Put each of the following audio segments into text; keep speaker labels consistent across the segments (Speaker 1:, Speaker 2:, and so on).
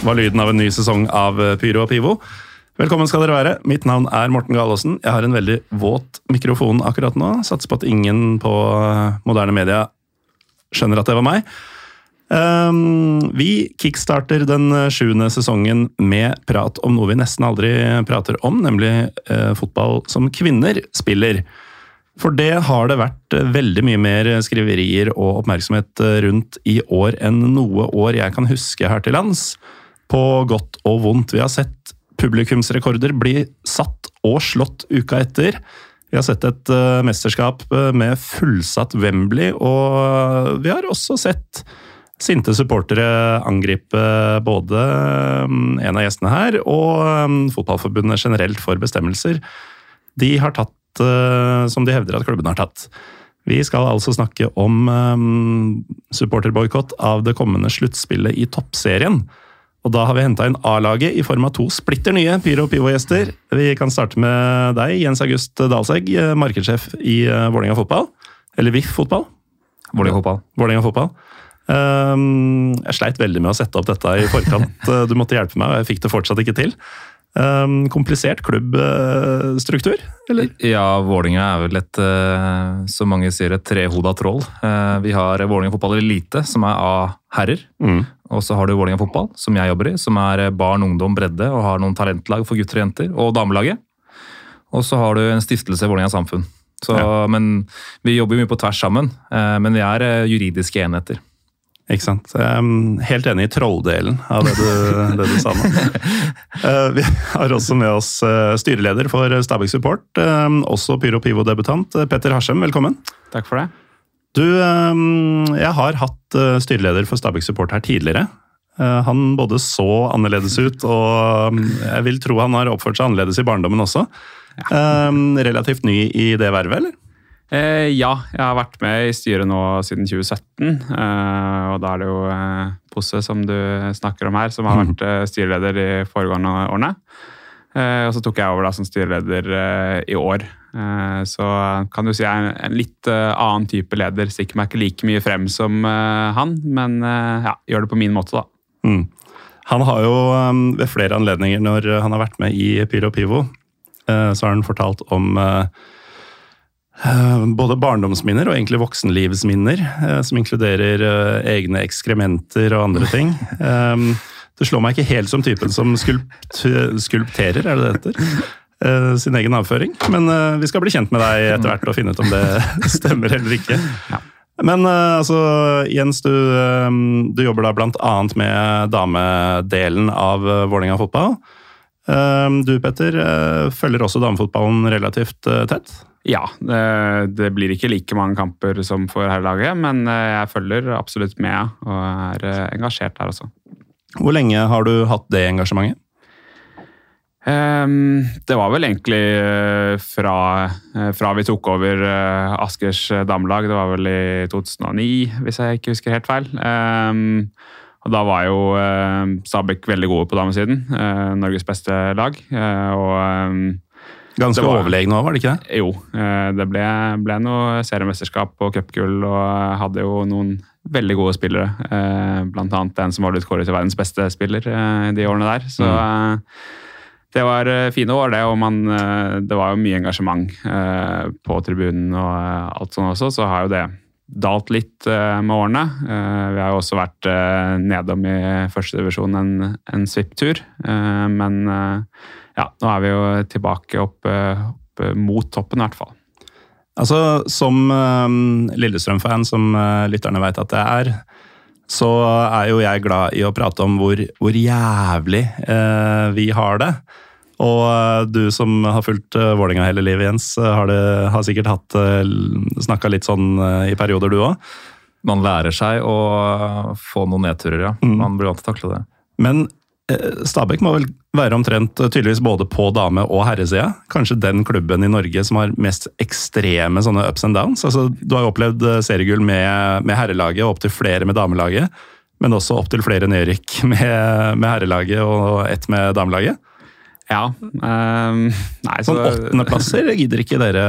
Speaker 1: Var lyden av en ny sesong av Pyro og Pivo. Velkommen skal dere være. Mitt navn er Morten Galaasen. Jeg har en veldig våt mikrofon akkurat nå. Satser på at ingen på moderne media skjønner at det var meg. Um, vi kickstarter den sjuende sesongen med prat om noe vi nesten aldri prater om, nemlig uh, fotball som kvinner spiller. For det har det vært veldig mye mer skriverier og oppmerksomhet rundt i år enn noe år jeg kan huske her til lands. På godt og vondt. Vi har sett publikumsrekorder bli satt og slått uka etter. Vi har sett et uh, mesterskap med fullsatt Wembley, og vi har også sett sinte supportere angripe både um, en av gjestene her og um, Fotballforbundet generelt for bestemmelser de har tatt uh, som de hevder at klubben har tatt. Vi skal altså snakke om um, supporterboikott av det kommende sluttspillet i Toppserien. Og da har vi henta inn A-laget i form av to splitter nye Pyro Pivo-gjester. Vi kan starte med deg, Jens August Dalsegg, markedssjef i uh, Vålerenga fotball. Eller VIF fotball.
Speaker 2: Vålerenga fotball.
Speaker 1: Vålinga fotball. Um, jeg sleit veldig med å sette opp dette i forkant. Du måtte hjelpe meg, og jeg fikk det fortsatt ikke til. Um, komplisert klubbstruktur, eller?
Speaker 2: Ja, Vålinga er vel et, uh, som mange sier, et trehoda troll. Uh, vi har Vålinga fotball elite, som er A-herrer. Mm. Og så har du Vålinga fotball, som jeg jobber i, som er barn, ungdom, bredde, og har noen talentlag for gutter og jenter, og damelaget. Og så har du en stiftelse, Vålinga samfunn. Så, ja. Men vi jobber mye på tvers sammen, uh, men vi er juridiske enheter.
Speaker 1: Ikke sant. Er helt enig i trolldelen av det du, det du sa nå. Uh, vi har også med oss uh, styreleder for Stabæk Support, um, også Pyro Pivo-debutant, Petter Harsem. Velkommen.
Speaker 3: Takk for det.
Speaker 1: Du, jeg har hatt styreleder for Stabæk Support her tidligere. Han både så annerledes ut, og jeg vil tro han har oppført seg annerledes i barndommen også. Ja. Relativt ny i det vervet, eller?
Speaker 3: Eh, ja, jeg har vært med i styret nå siden 2017. Eh, og da er det jo eh, Posse, som du snakker om her, som har vært eh, styreleder de foregående årene. Eh, og så tok jeg over da som styreleder eh, i år. så kan du si jeg er en litt annen type leder. Stikker meg ikke like mye frem som han, men ja, gjør det på min måte, da. Mm.
Speaker 1: Han har jo ved flere anledninger når han har vært med i Pyro Pivo, så har han fortalt om både barndomsminner og egentlig voksenlivsminner, eh, som inkluderer eh, egne ekskrementer og andre ting. Det slår meg ikke helt som typen som skulpt, skulpterer, er det det heter? Sin egen avføring. Men vi skal bli kjent med deg etter hvert og finne ut om det stemmer eller ikke. Men altså, Jens, du, du jobber da bl.a. med damedelen av Vålerenga fotball. Du Petter, følger også damefotballen relativt tett?
Speaker 3: Ja, det blir ikke like mange kamper som for herrelaget, men eh, jeg følger absolutt med og er eh, engasjert her også.
Speaker 1: Hvor lenge har du hatt det engasjementet?
Speaker 3: Um, det var vel egentlig uh, fra, fra, vi tok over Askers damelag. Det var vel i 2009, hvis jeg ikke husker helt feil. Um, og Da var jo Stabæk veldig gode på damesiden. Norges beste lag. og um,
Speaker 1: Ganske overlegne òg, var det ikke
Speaker 3: det? Jo, eh, det ble, ble noe seriemesterskap og cupgull, og hadde jo noen veldig gode spillere. Eh, blant annet en som var blitt kåret til verdens beste spiller eh, de årene der. Så mm. det var fine år, det. Og man, det var jo mye engasjement på tribunen og alt sånt også. Så har jo det dalt litt med årene. Vi har jo også vært nedom i førstedivisjon en, en svipptur, men ja, nå er vi jo tilbake opp, eh, opp mot toppen, i hvert fall.
Speaker 1: Altså, Som um, Lillestrøm-fan, som uh, lytterne veit at det er, så er jo jeg glad i å prate om hvor, hvor jævlig uh, vi har det. Og uh, du som har fulgt uh, Vålinga hele livet, Jens, har, det, har sikkert hatt uh, snakka litt sånn i perioder, du òg?
Speaker 2: Man lærer seg å få noen nedturer, ja. Mm. Man blir vant til å takle det.
Speaker 1: Men Eh, Stabæk må vel være omtrent eh, tydeligvis både på dame- og herresida. Kanskje den klubben i Norge som har mest ekstreme sånne ups and downs. Altså, du har jo opplevd eh, seriegull med, med herrelaget og opptil flere med damelaget. Men også opptil flere nedrykk med, med herrelaget og ett med damelaget.
Speaker 3: Ja. Um, nei, så,
Speaker 1: Sånn åttendeplasser gidder ikke dere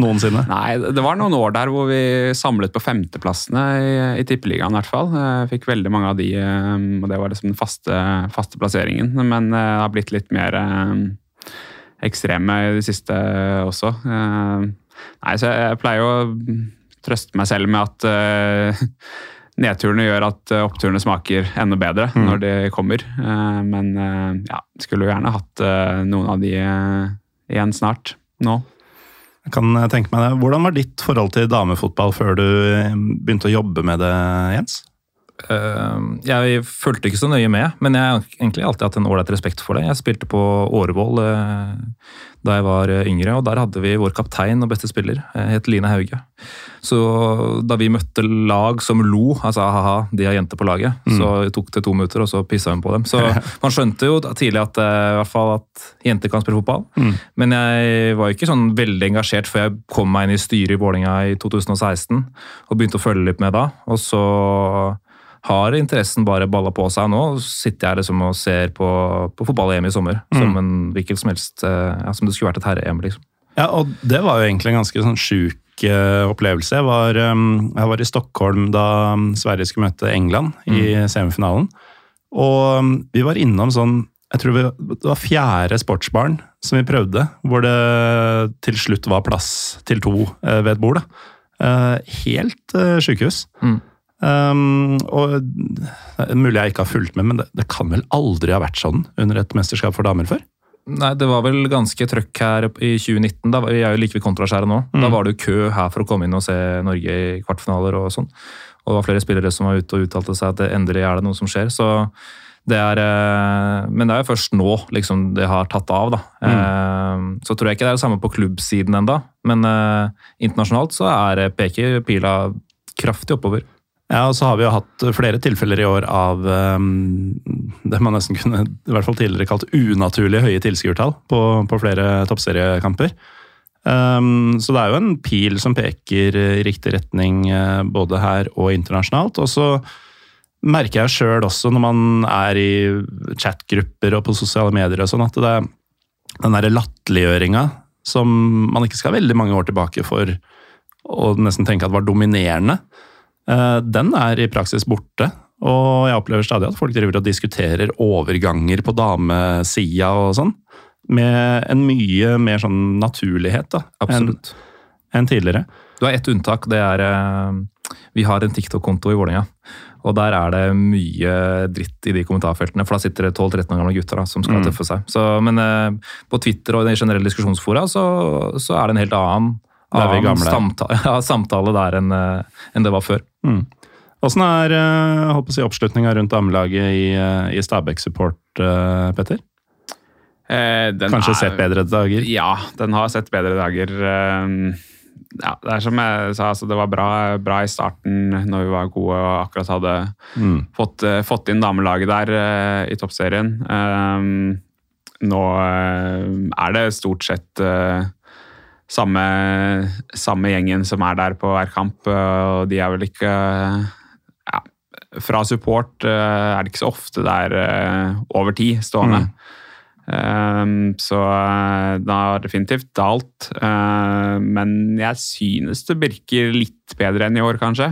Speaker 1: noensinne.
Speaker 3: Nei, det var noen år der hvor vi samlet på femteplassene i, i Tippeligaen i hvert fall. Jeg fikk veldig mange av de, um, og det var liksom den faste, faste plasseringen. Men uh, det har blitt litt mer um, ekstreme i det siste også. Nei, så jeg, jeg pleier å trøste meg selv med at uh, nedturene gjør at eh, oppturene smaker enda bedre mm. når de kommer. Eh, men eh, ja, skulle jo gjerne hatt noen av de igjen snart nå.
Speaker 1: Jeg kan tenke meg det. Hvordan var ditt forhold til damefotball før du begynte å jobbe med det, Jens?
Speaker 2: Jeg fulgte ikke så nøye med, men jeg har egentlig alltid hatt en ålreit respekt for det. Jeg spilte på Årvoll da jeg var yngre, og der hadde vi vår kaptein og beste spiller, het Line Hauge. Så da vi møtte lag som lo, altså ha-ha, de har jenter på laget, mm. så tok det to minutter, og så pissa hun på dem. Så man skjønte jo tidlig at, i hvert fall at jenter kan spille fotball. Mm. Men jeg var ikke sånn veldig engasjert før jeg kom meg inn i styret i Vålerenga i 2016 og begynte å følge litt med da. Og så har interessen bare balla på seg. Nå sitter jeg liksom og ser på, på fotball-EM i sommer mm. som en hvilken som helst eh, ja, Som det skulle vært et herre-EM. liksom.
Speaker 1: Ja, og det var jo egentlig en ganske sånn sjuk uh, opplevelse. Jeg var, um, jeg var, i Stockholm da Sverige skulle møte England mm. i semifinalen. Og um, vi var innom sånn jeg tror vi, Det var fjerde sportsbarn som vi prøvde, hvor det til slutt var plass til to ved et bord. Uh, helt sjukehus. Mm. Um, og Mulig jeg ikke har fulgt med, men det, det, kan vel aldri ha vært sånn under et mesterskap for damer før?
Speaker 2: Nei, det var vel ganske trøkk her i 2019. Da, vi er jo like ved kontraskjæret nå. Mm. Da var det jo kø her for å komme inn og se Norge i kvartfinaler og sånn. Og det var flere spillere som var ute og uttalte seg at det endelig er det noe som skjer. så det er, eh, men det er jo først nå liksom, det har tatt av. da. Mm. Eh, så tror jeg ikke det er det samme på klubbsiden enda, men uh, internasjonalt så er peker pila kraftig oppover.
Speaker 1: Ja, og så har vi jo hatt flere tilfeller i år av um, det man nesten kunne i hvert fall tidligere kalt unaturlig høye tilskuertall på, på, flere toppseriekamper. Um, så det er jo en pil som peker i riktig retning uh, både her og internasjonalt. Og så merker jeg sjøl også når man er i chatgrupper og på sosiale medier og sånn, at det er den derre latterliggjøringa som man ikke skal veldig mange år tilbake for å nesten tenke at var dominerende. Eh, den er i praksis borte. Og jeg opplever stadig at folk driver og diskuterer overganger på damesida og sånn. Med en mye mer sånn naturlighet da, enn en tidligere.
Speaker 2: Du har ett unntak. Det er eh, Vi har en TikTok-konto i Vålerenga. Og der er det mye dritt i de kommentarfeltene, for da sitter det 12-13 år gamle gutter da, som skal mm. tøffe seg. Så, men eh, på Twitter og i generelle diskusjonsfora så, så er det en helt annen annen samtale, ja, samtale, der enn en det var før. Mm.
Speaker 1: Åssen er uh, si, oppslutninga rundt damelaget i, uh, i Stabæk Support, uh, Petter? Eh, Kanskje er, sett bedre dager?
Speaker 3: Ja, den har sett bedre dager. ja, det er som jeg sa, altså, det var bra, bra, i starten når vi var gode og akkurat hadde mm. fått, fått, inn damelaget der i toppserien. nå er det stort sett samme, samme, gjengen som er der på hver kamp. Og de er vel ikke ja, Fra support eh, er det ikke så ofte det er eh, over tid stående. Mm. Så eh, det har definitivt dalt. Men jeg synes det virker litt bedre enn i år, kanskje.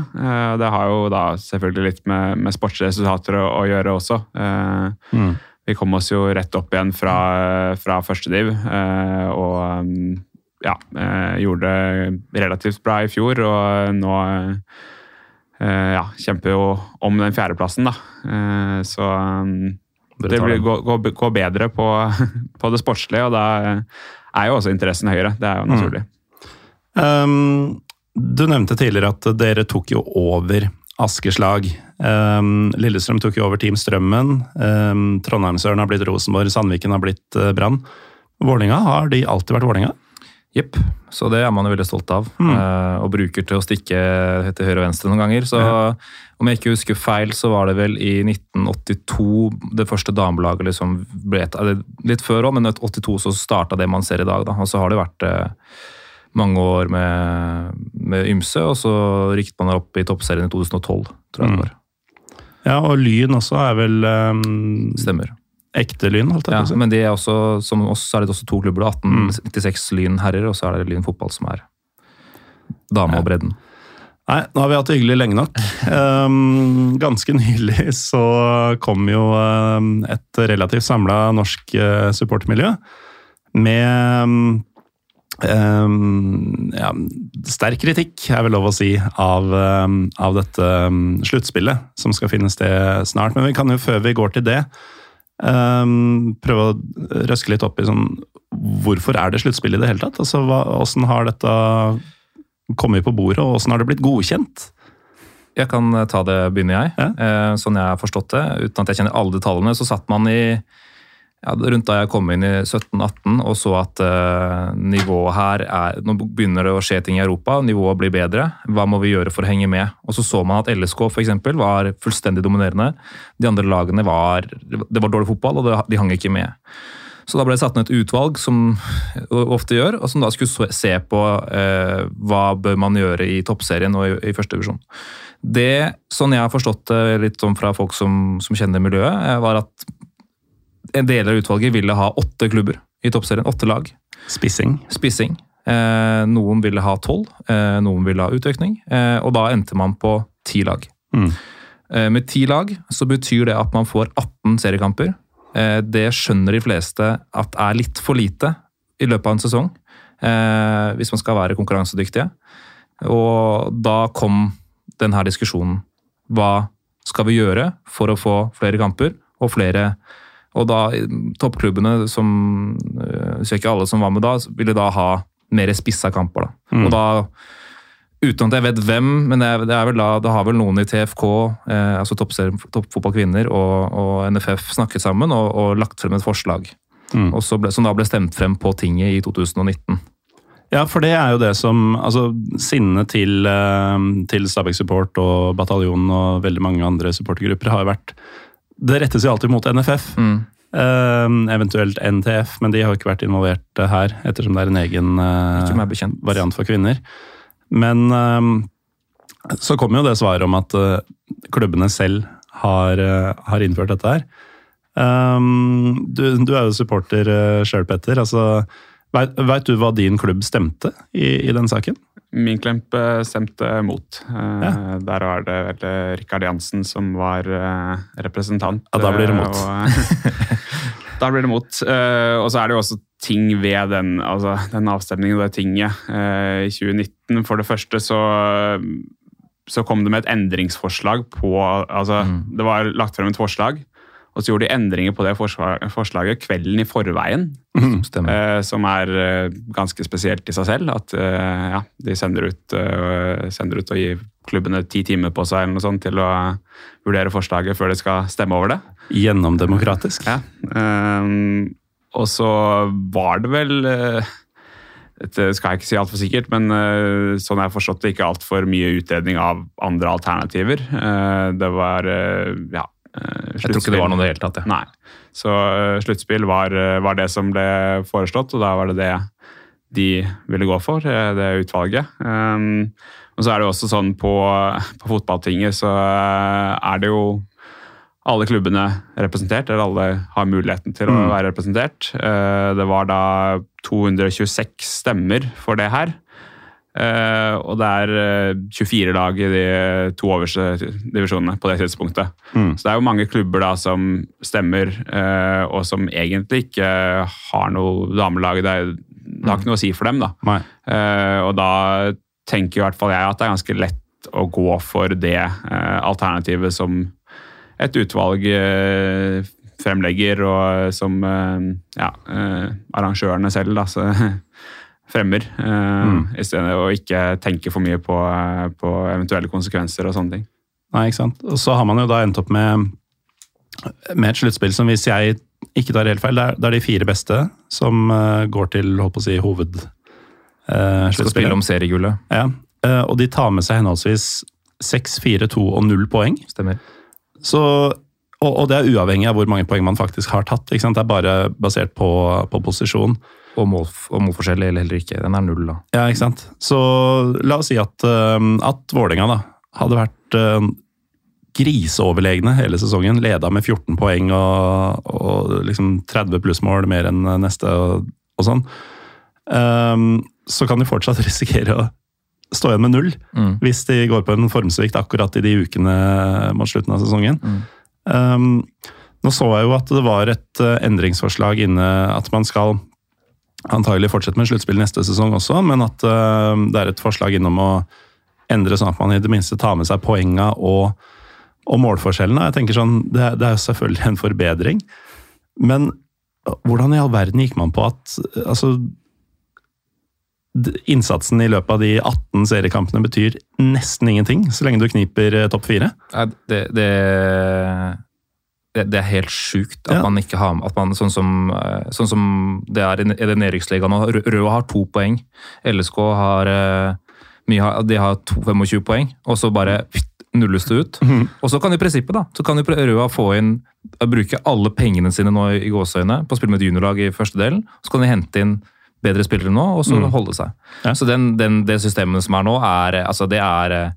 Speaker 3: Det har jo da selvfølgelig litt med, med sportsresultater å, å, gjøre også. Mm. Vi kom oss jo rett opp igjen fra, fra førstediv, og um, ja, eh, gjorde det relativt bra i fjor, og nå eh, ja, kjemper jo om den fjerdeplassen, da. Eh, så det går, går, bedre på, på, det sportslige, og da er jo også interessen høyere. Det er jo naturlig. Mm.
Speaker 1: Um, du nevnte tidligere at dere tok jo over Askeslag. Um, Lillestrøm tok jo over Team Strømmen. Um, Trondheimsøren har blitt Rosenborg, Sandviken har blitt uh, Brann. Vålinga, har de alltid vært Vålinga?
Speaker 2: Jepp. Så det er man jo veldig stolt av. Mm. Uh, og bruker til å stikke til høyre og venstre noen ganger. Så ja. om jeg ikke husker feil, så var det vel i 1982 det første damelaget liksom ble et, Litt før òg, men i 82 så starta det man ser i dag. Da. Og så har det vært uh, mange år med, med, ymse, og så rykket man opp i toppserien i 2012, tror jeg mm. det var.
Speaker 1: Ja, og Lyn også er vel um,
Speaker 2: Stemmer.
Speaker 1: Ekte Lyn, holdt jeg
Speaker 2: Ja,
Speaker 1: på å si.
Speaker 2: men de er også, som oss er det også to klubber. 1896 mm. Lyn herrer, og så er det Lyn fotball som er dame og bredden.
Speaker 1: Nei, nå har vi hatt det hyggelig lenge nok. Um, ganske nylig så kom jo um, et relativt samla norsk supportmiljø supportermiljø med um, ja, sterk kritikk, er vel lov å si, av, av dette sluttspillet som skal finne sted snart. Men vi kan jo før vi går til det, um, prøve å røske litt opp i sånn Hvorfor er det sluttspill i det hele tatt? Altså, hva, Hvordan har dette kommet på bordet, og hvordan har det blitt godkjent?
Speaker 2: Jeg kan eh, ta det, begynner jeg.
Speaker 1: Ja.
Speaker 2: Eh, Sånn jeg har forstått det. Uten at jeg kjenner alle detaljene, så satt man i ja, rundt da jeg kom inn i 17-18 og så at eh, nivået her er Nå begynner det å skje ting i Europa, nivået blir bedre. Hva må vi gjøre for å henge med? Og så så man at LSK for eksempel, var fullstendig dominerende. De andre lagene var Det var dårlig fotball, og de hang ikke med. Så da ble det satt ned et utvalg, som ofte gjør, og som da skulle se på eh, hva bør man gjøre i toppserien og i, i første divisjon. Det, sånn jeg har forstått det litt om fra folk som, som kjenner miljøet, eh, var at en del av utvalget ville ha åtte klubber i toppserien. Åtte lag.
Speaker 1: Spissing.
Speaker 2: Spissing. Eh, noen ville ha tolv, eh, noen ville ha utøkning. Eh, og da endte man på ti lag.
Speaker 1: Mm.
Speaker 2: Eh, med ti lag så betyr det at man får 18 seriekamper. Eh, det skjønner de fleste at er litt for lite i løpet av en sesong. Eh, hvis man skal være konkurransedyktige. Og da kom denne diskusjonen. Hva skal vi gjøre for å få flere kamper og flere Og da toppklubbene, som eh, ikke alle som var med da, ville da ha mer spissa kamper. da.
Speaker 1: Mm.
Speaker 2: Og da Uten at jeg vet hvem, men det er, det er vel da, det har vel noen i TFK, eh, altså toppfotballkvinner toppfotball kvinner, og, og NFF snakket sammen og, og lagt frem et forslag.
Speaker 1: Mm.
Speaker 2: Ble, som da ble stemt frem på tinget i 2019.
Speaker 1: Ja, for det er jo det som altså Sinnet til, eh, til Stabæk Support og Bataljonen og veldig mange andre supportergrupper har jo vært Det rettes jo alltid mot NFF.
Speaker 2: Mm.
Speaker 1: Uh, eventuelt NTF, men de har jo ikke vært involvert eh, her, ettersom det er en egen
Speaker 2: uh,
Speaker 1: variant for kvinner. Men uh, så kom jo det svaret om at eh, klubbene selv har, har innført dette her. Um, du, du er jo supporter uh, sjøl, Petter. Altså, Veit du hva din klubb stemte i, i den saken?
Speaker 3: Min klemp eh, stemte mot. Eh,
Speaker 1: Ja.
Speaker 3: Der var det vel eh, Rikard Jansen som var eh, representant.
Speaker 1: Ja, da blir det
Speaker 3: eh,
Speaker 1: mot.
Speaker 3: og- da blir det mot. Eh, Og så er det jo også ting ved den, altså, den avstemningen og det tinget eh, i 2019. For det første så, så kom det med et endringsforslag på altså,
Speaker 2: Mm.
Speaker 3: Det var lagt frem et forslag, og så gjorde de endringer på det forslaget kvelden i forveien.
Speaker 2: Mm,
Speaker 3: Eh, som er eh, ganske spesielt i seg selv. At eh, ja, de sender ut, eh, sender ut og gir klubbene ti timer på seg eller noe sånt til å vurdere forslaget før de skal stemme over det.
Speaker 1: Gjennomdemokratisk.
Speaker 3: Ja. eh, og så var det vel eh, dette skal jeg ikke si altfor sikkert, men eh, sånn jeg har forstått det, ikke altfor mye utredning av andre alternativer. Eh, det var eh, ja,
Speaker 2: Jeg tror ikke det var noe i det hele tatt. Ja.
Speaker 3: Nei. Så uh, sluttspill var, eh, var det som ble foreslått, og da var det det de ville gå for, eh, det utvalget. Um, og så er det jo også sånn på, på fotballtinget så eh, er det jo alle klubbene representert, eller alle har muligheten til å
Speaker 1: Mm.
Speaker 3: være representert. Uh, Det var da 226 stemmer for det her. Eh, og det er eh, 24 lag i de to øverste divisjonene på det tidspunktet.
Speaker 1: Mm.
Speaker 3: Så det er jo mange klubber da som stemmer, uh, og som egentlig ikke har noe damelag. Det, er, det har ikke noe å si for dem, da. Eh, og da tenker i hvert fall jeg at det er ganske lett å gå for det eh, alternativet som et utvalg eh, fremlegger, og som eh, ja, eh, arrangørene selv da, så, fremmer. Eh,
Speaker 1: Mm.
Speaker 3: I stedet å ikke tenke for mye på, på eventuelle konsekvenser og sånne ting.
Speaker 1: Nei, ikke sant. Og så har man jo da endt opp med, med et sluttspill som, hvis jeg ikke tar helt feil, det er, det er de fire beste som eh, går til holdt på å si, hoved uh,
Speaker 2: Skal spille om seriegullet.
Speaker 1: Ja. Uh, og de tar med seg henholdsvis 6, 4, 2 og 0 poeng.
Speaker 2: Stemmer.
Speaker 1: Så, og, og det er uavhengig av hvor mange poeng man faktisk har tatt. Ikke sant? Det er bare basert på, på posisjon.
Speaker 2: Og, mål, og målforskjell eller heller ikke. Den er null, da.
Speaker 1: Ja, ikke sant? Så la oss si at, uh, at Vålerenga da, hadde vært uh, griseoverlegne hele sesongen. Leda med 14 poeng og, og liksom 30 plussmål mer enn neste og, og sånn. Um, så kan de fortsatt risikere å stå igjen med null
Speaker 2: Mm.
Speaker 1: hvis de går på en formsvikt akkurat i de ukene mot slutten av sesongen.
Speaker 2: Mm.
Speaker 1: Um, nå så jeg jo at det var et eh, endringsforslag inne at man skal antagelig fortsette med sluttspill neste sesong også, men at uh, det er et forslag innom å endre sånn at man i det minste tar med seg poenga og, og målforskjellene. Jeg tenker sånn, det, det er jo selvfølgelig en forbedring, men hvordan i all verden gikk man på at altså, Innsatsen i løpet av de 18 seriekampene betyr nesten ingenting, så lenge du kniper eh, topp fire.
Speaker 2: Det, det, det, det er helt sjukt at
Speaker 1: Ja.
Speaker 2: man ikke har at man, sånn, som, eh, sånn som det er i i den nedrykksligaen nå. Rø- Røa har to poeng. LSK har, eh, har- de har to, 25 poeng, og så bare nulles det ut. Og så kan i prinsippet da, så kan jo Røa få inn bruke alle pengene sine nå i gåseøyne på å spille med et juniorlag i første delen. Så kan de hente inn bedre spillere nå, og så holde seg.
Speaker 1: Ja.
Speaker 2: Så den, den, det systemet som er nå, er eh, altså det er eh,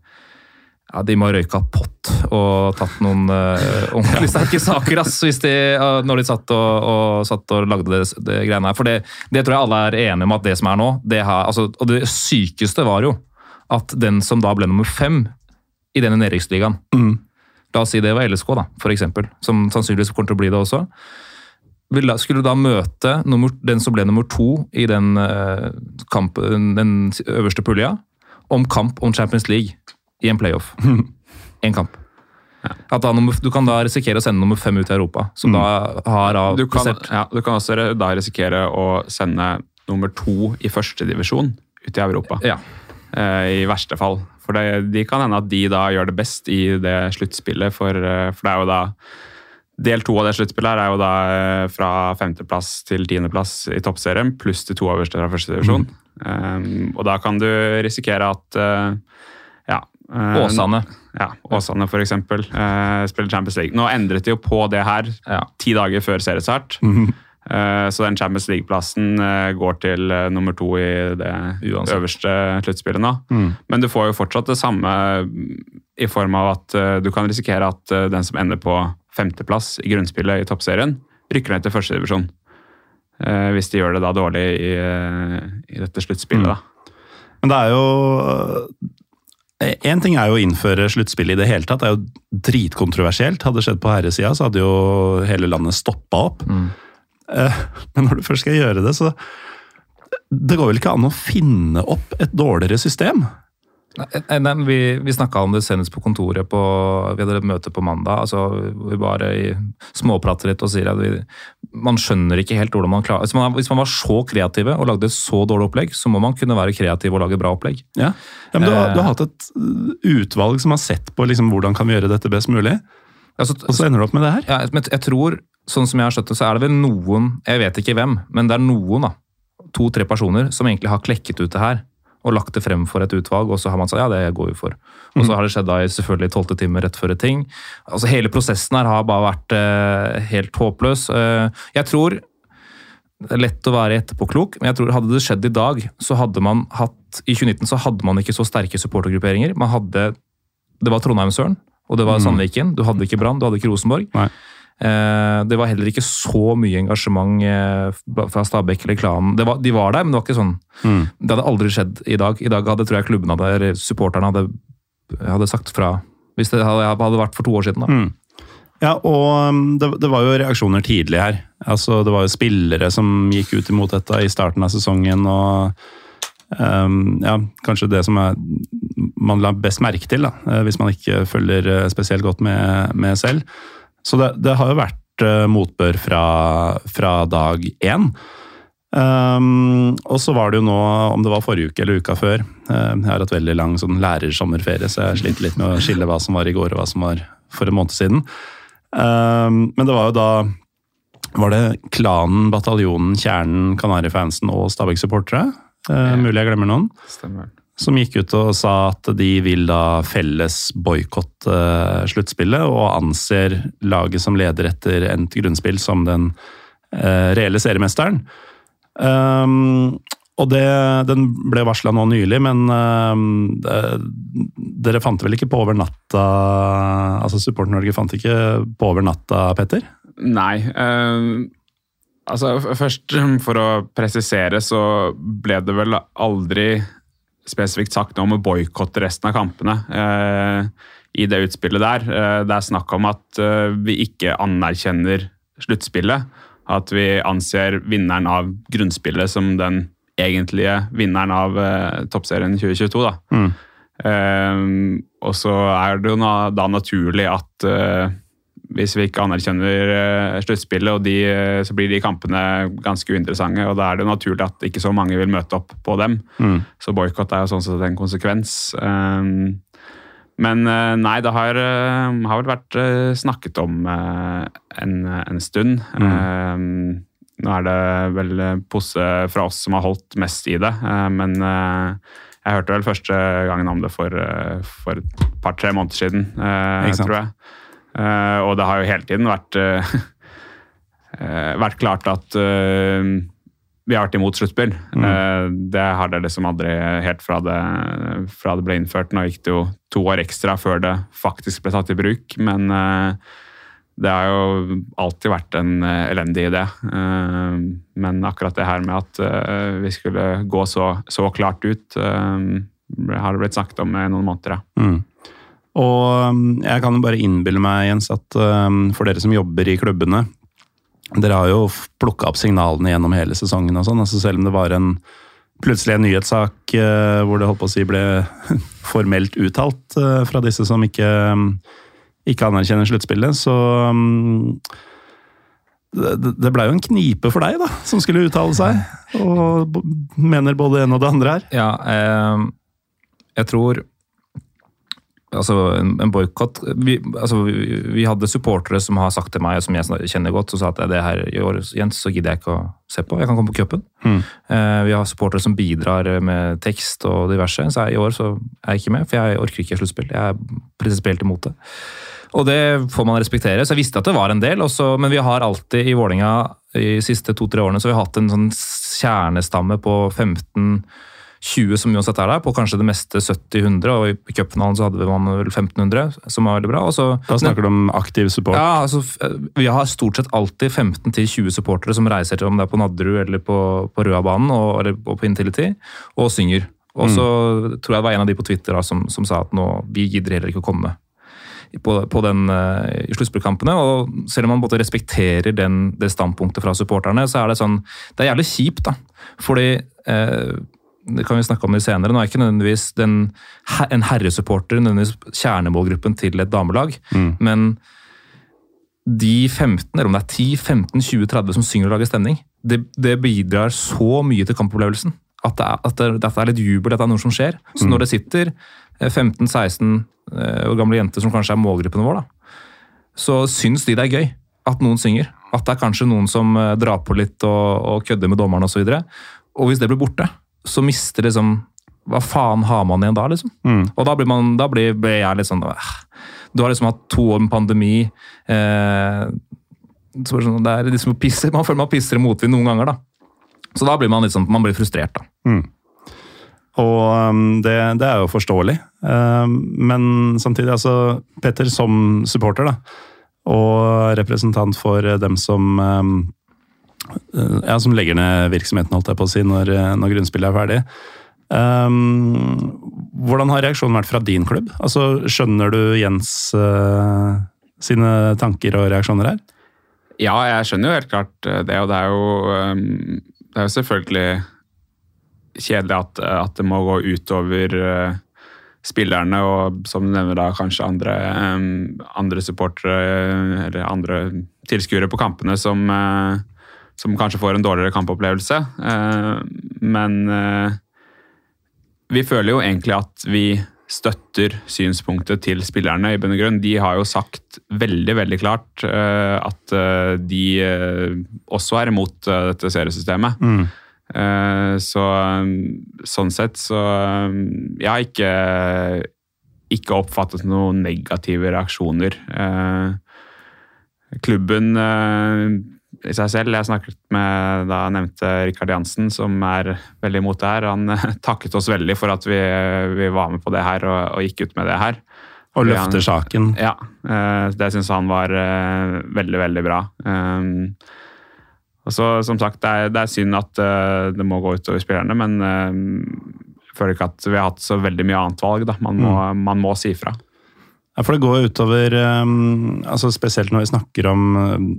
Speaker 2: ja, De må ha røyka pott og tatt noen uh, ordentlig sterke saker ass, de, uh, når de satt og, og, satt og lagde det, det greiene her. For det, det tror jeg alle er enige om at det som er nå det har, altså, Og det sykeste var jo at den som da ble nummer fem i denne nedrykksligaen
Speaker 1: Mm.
Speaker 2: La oss si det var LSK, da, for eksempel, som sannsynligvis kommer til å bli det også. Skulle da møte nummer, den som ble nummer to i den, uh, kamp, den øverste pulja, om kamp om Champions League i en playoff. Én kamp. At da, du kan da risikere å sende nummer fem ut i Europa, som da har av
Speaker 3: Du kan, ja, du kan også da risikere å sende nummer to i førstedivisjon ut i Europa.
Speaker 2: Ja.
Speaker 3: eh, I verste fall. For det, de kan hende at de da gjør det best i det sluttspillet, for, eh, for det er jo da Del to av det sluttspillet her er jo da eh, fra femteplass til tiendeplass i toppserien, pluss de to øverste fra førstedivisjon. Um, og da kan du risikere at eh,
Speaker 2: Åsane.
Speaker 3: Ja, Åsane eksempel, eh, spiller Champions League. Nå endret de jo på det her
Speaker 2: Ja.
Speaker 3: ti dager før seriestart. Eh, Så den Champions League-plassen eh, går til eh, nummer to i det
Speaker 2: Uansett.
Speaker 3: øverste sluttspillet nå. Men du får jo fortsatt det samme mm, i form av at eh, du kan risikere at eh, den som ender på femteplass i grunnspillet i toppserien, rykker ned til førstedivisjon. Hvis de gjør det da dårlig i, eh, i dette sluttspillet, da.
Speaker 1: Men det er jo Én ting er jo å innføre sluttspill i det hele tatt. Det er jo dritkontroversielt. Hadde det skjedd på herresida, så hadde jo hele landet stoppa opp. Mm. Men når du først skal gjøre det, så Det går vel ikke an å finne opp et dårligere system?
Speaker 2: Nei, nei, vi vi snakka om det senest på kontoret. På, vi hadde et møte på mandag. altså Vi bare småprater litt og sier at vi, man skjønner ikke helt hvordan man klarer hvis man, hvis man var så kreative og lagde et så dårlig opplegg, så må man kunne være kreativ og lage bra opplegg.
Speaker 1: Ja, ja men du, har,
Speaker 2: Eh.
Speaker 1: du har hatt et uh, utvalg som har sett på liksom, hvordan kan vi gjøre dette best mulig,
Speaker 2: Altså,
Speaker 1: og så ender du opp med det her?
Speaker 2: ja, men jeg tror, sånn som jeg har skjønt det, så er det vel noen, jeg vet ikke hvem, men det er noen, da, to-tre personer som egentlig har klekket ut det her og lagt det frem for et utvalg, og så har man sagt ja, det går vi for. Og så har det skjedd da i selvfølgelig tolvte time rett før et ting. Altså Hele prosessen her har bare vært eh, helt håpløs. Eh, jeg tror det er lett å være etterpåklok, men jeg tror hadde det skjedd i dag, så hadde man hatt I 2019 så hadde man ikke så sterke supportergrupperinger. Man hadde Det var Trondheim-Søren, og det var Sandviken. Du hadde ikke Brann, du hadde ikke Rosenborg.
Speaker 1: Nei.
Speaker 2: Eh, Det var heller ikke så mye engasjement eh, fra Stabæk eller klanen. Det var, de var der, men det var ikke sånn.
Speaker 1: Mm.
Speaker 2: Det hadde aldri skjedd i dag. I dag hadde tror jeg klubben hadde, eller supporterne hadde, hadde sagt fra. Hvis det hadde, hadde vært for to år siden. da.
Speaker 1: Mm. Ja, og um, det, det var jo reaksjoner tidlig her. Altså, det var jo spillere som gikk ut imot dette i starten av sesongen. og um, ja, Kanskje det som er, man la best merke til, da, eh, hvis man ikke følger spesielt godt med, med selv. Så det, det har jo vært eh, motbør fra, fra dag én. Um, og så var det jo nå, om det var forrige uke eller uka før uh, Jeg har hatt veldig lang sånn lærersommerferie, så jeg sliter litt med å skille hva som var i går og hva som var for en måned siden. Um, men det var jo da Var det klanen, bataljonen, kjernen, Kanarifansen og Stabæk-supportere? Uh, mulig jeg glemmer noen.
Speaker 3: Stemmer.
Speaker 1: Som gikk ut og sa at de vil da felles boikotte sluttspillet, og anser laget som leder etter endt grunnspill som den eh, reelle seriemesteren. Um, Og det, den ble varsla nå nylig, men det, dere fant vel ikke på over natta Altså Support-Norge fant ikke på over natta, Petter?
Speaker 3: Nei. Uh, altså Først, for å presisere, så ble det vel aldri spesifikt sagt noe om å boikotte resten av kampene eh, i det utspillet der. det er snakk om at vi ikke anerkjenner sluttspillet. At vi anser vinneren av grunnspillet som den egentlige vinneren av uh, toppserien 2022. da. Mm. Uh, og så er det jo da naturlig at uh, hvis vi ikke anerkjenner sluttspillet, og de, så blir de kampene ganske uinteressante. og Da er det naturlig at ikke så mange vil møte opp på dem. Mm. Så boikott er jo sånn sett en konsekvens. Um, men nei, det har, har vel vært snakket om en, en stund. Mm. Um, nå er det vel Posse fra oss som har holdt mest i det, eh, men eh, jeg hørte vel første gangen om det for, eh, for et par-tre måneder siden, tror jeg. Og det har jo hele tiden vært, vært klart at vi har vært imot sluttspill. Mm. Det har det liksom aldri helt fra det, fra det ble innført. Nå gikk det jo to år ekstra før det faktisk ble tatt i bruk, men det har jo alltid vært en eh, elendig idé. Eh, men akkurat det her med at eh, vi skulle gå så, så klart ut, har det blitt snakket om i noen måneder, ja. Mm.
Speaker 1: Og jeg kan jo bare innbille meg, Jens, at for dere som jobber i klubbene Dere har jo plukka opp signalene gjennom hele sesongen og sånn. altså Selv om det var en plutselig en nyhetssak hvor det holdt på å si ble formelt uttalt fra disse som ikke ikke anerkjenner sluttspillet, så um, det blei jo en knipe for deg, da, som skulle uttale seg. Og mener både det ene og det andre her.
Speaker 2: Ja, eh, jeg tror Altså, en, en boikott vi, altså, vi, vi, hadde supportere som har sagt til meg, som jeg kjenner godt, som sa at det her i år, Jens, så gidder jeg ikke å se på. Jeg kan komme på cupen. Mm. Eh, vi har supportere som bidrar med tekst og diverse. Så jeg, i år så er jeg ikke med, for jeg orker ikke sluttspill. Jeg er prinsipielt imot det. Og det får man respektere. Så jeg visste at det var en del, også, men vi har alltid i Vålinga de siste to-tre årene så vi har hatt en sånn kjernestamme på 15-20 som uansett er der, på kanskje det meste 70-100, og i cupfinalen så hadde vi vel 1500, som var veldig bra. Så,
Speaker 1: da snakker du om aktiv support?
Speaker 2: Ja, altså, vi har stort sett alltid 15-20 supportere som reiser til om det er på Nadderud eller på, på Røabanen og, eller på Intility, og synger. Og så mm. tror jeg det var en av de på Twitter da, som, som sa at nå, vi gidder heller ikke å komme på, på den, uh, i sluttspillkampene. og Selv om man både respekterer den, det standpunktet fra supporterne, så er det sånn Det er jævlig kjipt, da. Fordi uh, det kan vi snakke om det senere. Nå er ikke nødvendigvis den, en herresupporter nødvendigvis kjernemålgruppen til et damelag, mm. men de 15, eller om det er 10, 15, 20, 30 som synger og lager stemning, det, det bidrar så mye til kampopplevelsen. At det, er, at det, dette er litt jubel, dette er noe som skjer. Så mm. når det sitter 15-16 år gamle jenter som kanskje er målgruppen vår, da, så syns de det er gøy at noen synger. At det er kanskje noen som eh, drar på litt og, og kødder med dommeren osv. Og, så og hvis det blir borte, så mister liksom Hva faen har man igjen da, liksom? Mm. Og da blir, man, da blir, blir jeg litt sånn Du har liksom hatt to år med pandemi. Eh, så sånn, det er liksom pisser, Man føler man pisser i motvind noen ganger, da. Så da blir man litt sånn, man blir frustrert, da. Mm.
Speaker 1: Og um, det, det, er jo forståelig. Um, men samtidig, altså Petter som supporter, da, og representant for dem som um, ja, som legger ned virksomheten, holdt jeg på å si, når, når grunnspillet er ferdig. Um, hvordan har reaksjonen vært fra din klubb? Altså, Skjønner du Jens uh, sine tanker og reaksjoner her?
Speaker 3: Ja, jeg skjønner jo helt klart det, og det er jo, um, det er jo selvfølgelig kjedelig at, at, det må gå utover uh, spillerne og som du nevner da kanskje andre, um, andre supportere eller andre tilskuere på kampene som, uh, som, kanskje får en dårligere kampopplevelse. Uh, men vi føler jo egentlig at vi støtter synspunktet til spillerne. i bunn og grunn. De har jo sagt veldig veldig klart at de også er imot dette seriesystemet. Mm. Eh, så sånn sett så Jeg har ikke, ikke oppfattet noen negative reaksjoner. Eh, klubben eh, i seg selv. Jeg snakket med da jeg nevnte Rikard Jansen, som er veldig imot det her. Han takket oss veldig for at vi, vi var med på det her og, og gikk ut med det her.
Speaker 1: Og løfter saken.
Speaker 3: Ja, eh, det syns han var eh, veldig, veldig bra. Um, og så, som sagt, det er, det er synd at eh, det må gå utover spillerne, men eh, jeg føler ikke at vi har hatt så veldig mye annet valg. Da. Man, må, man må si fra.
Speaker 1: Ja, for det går utover um, altså Spesielt når vi snakker om um,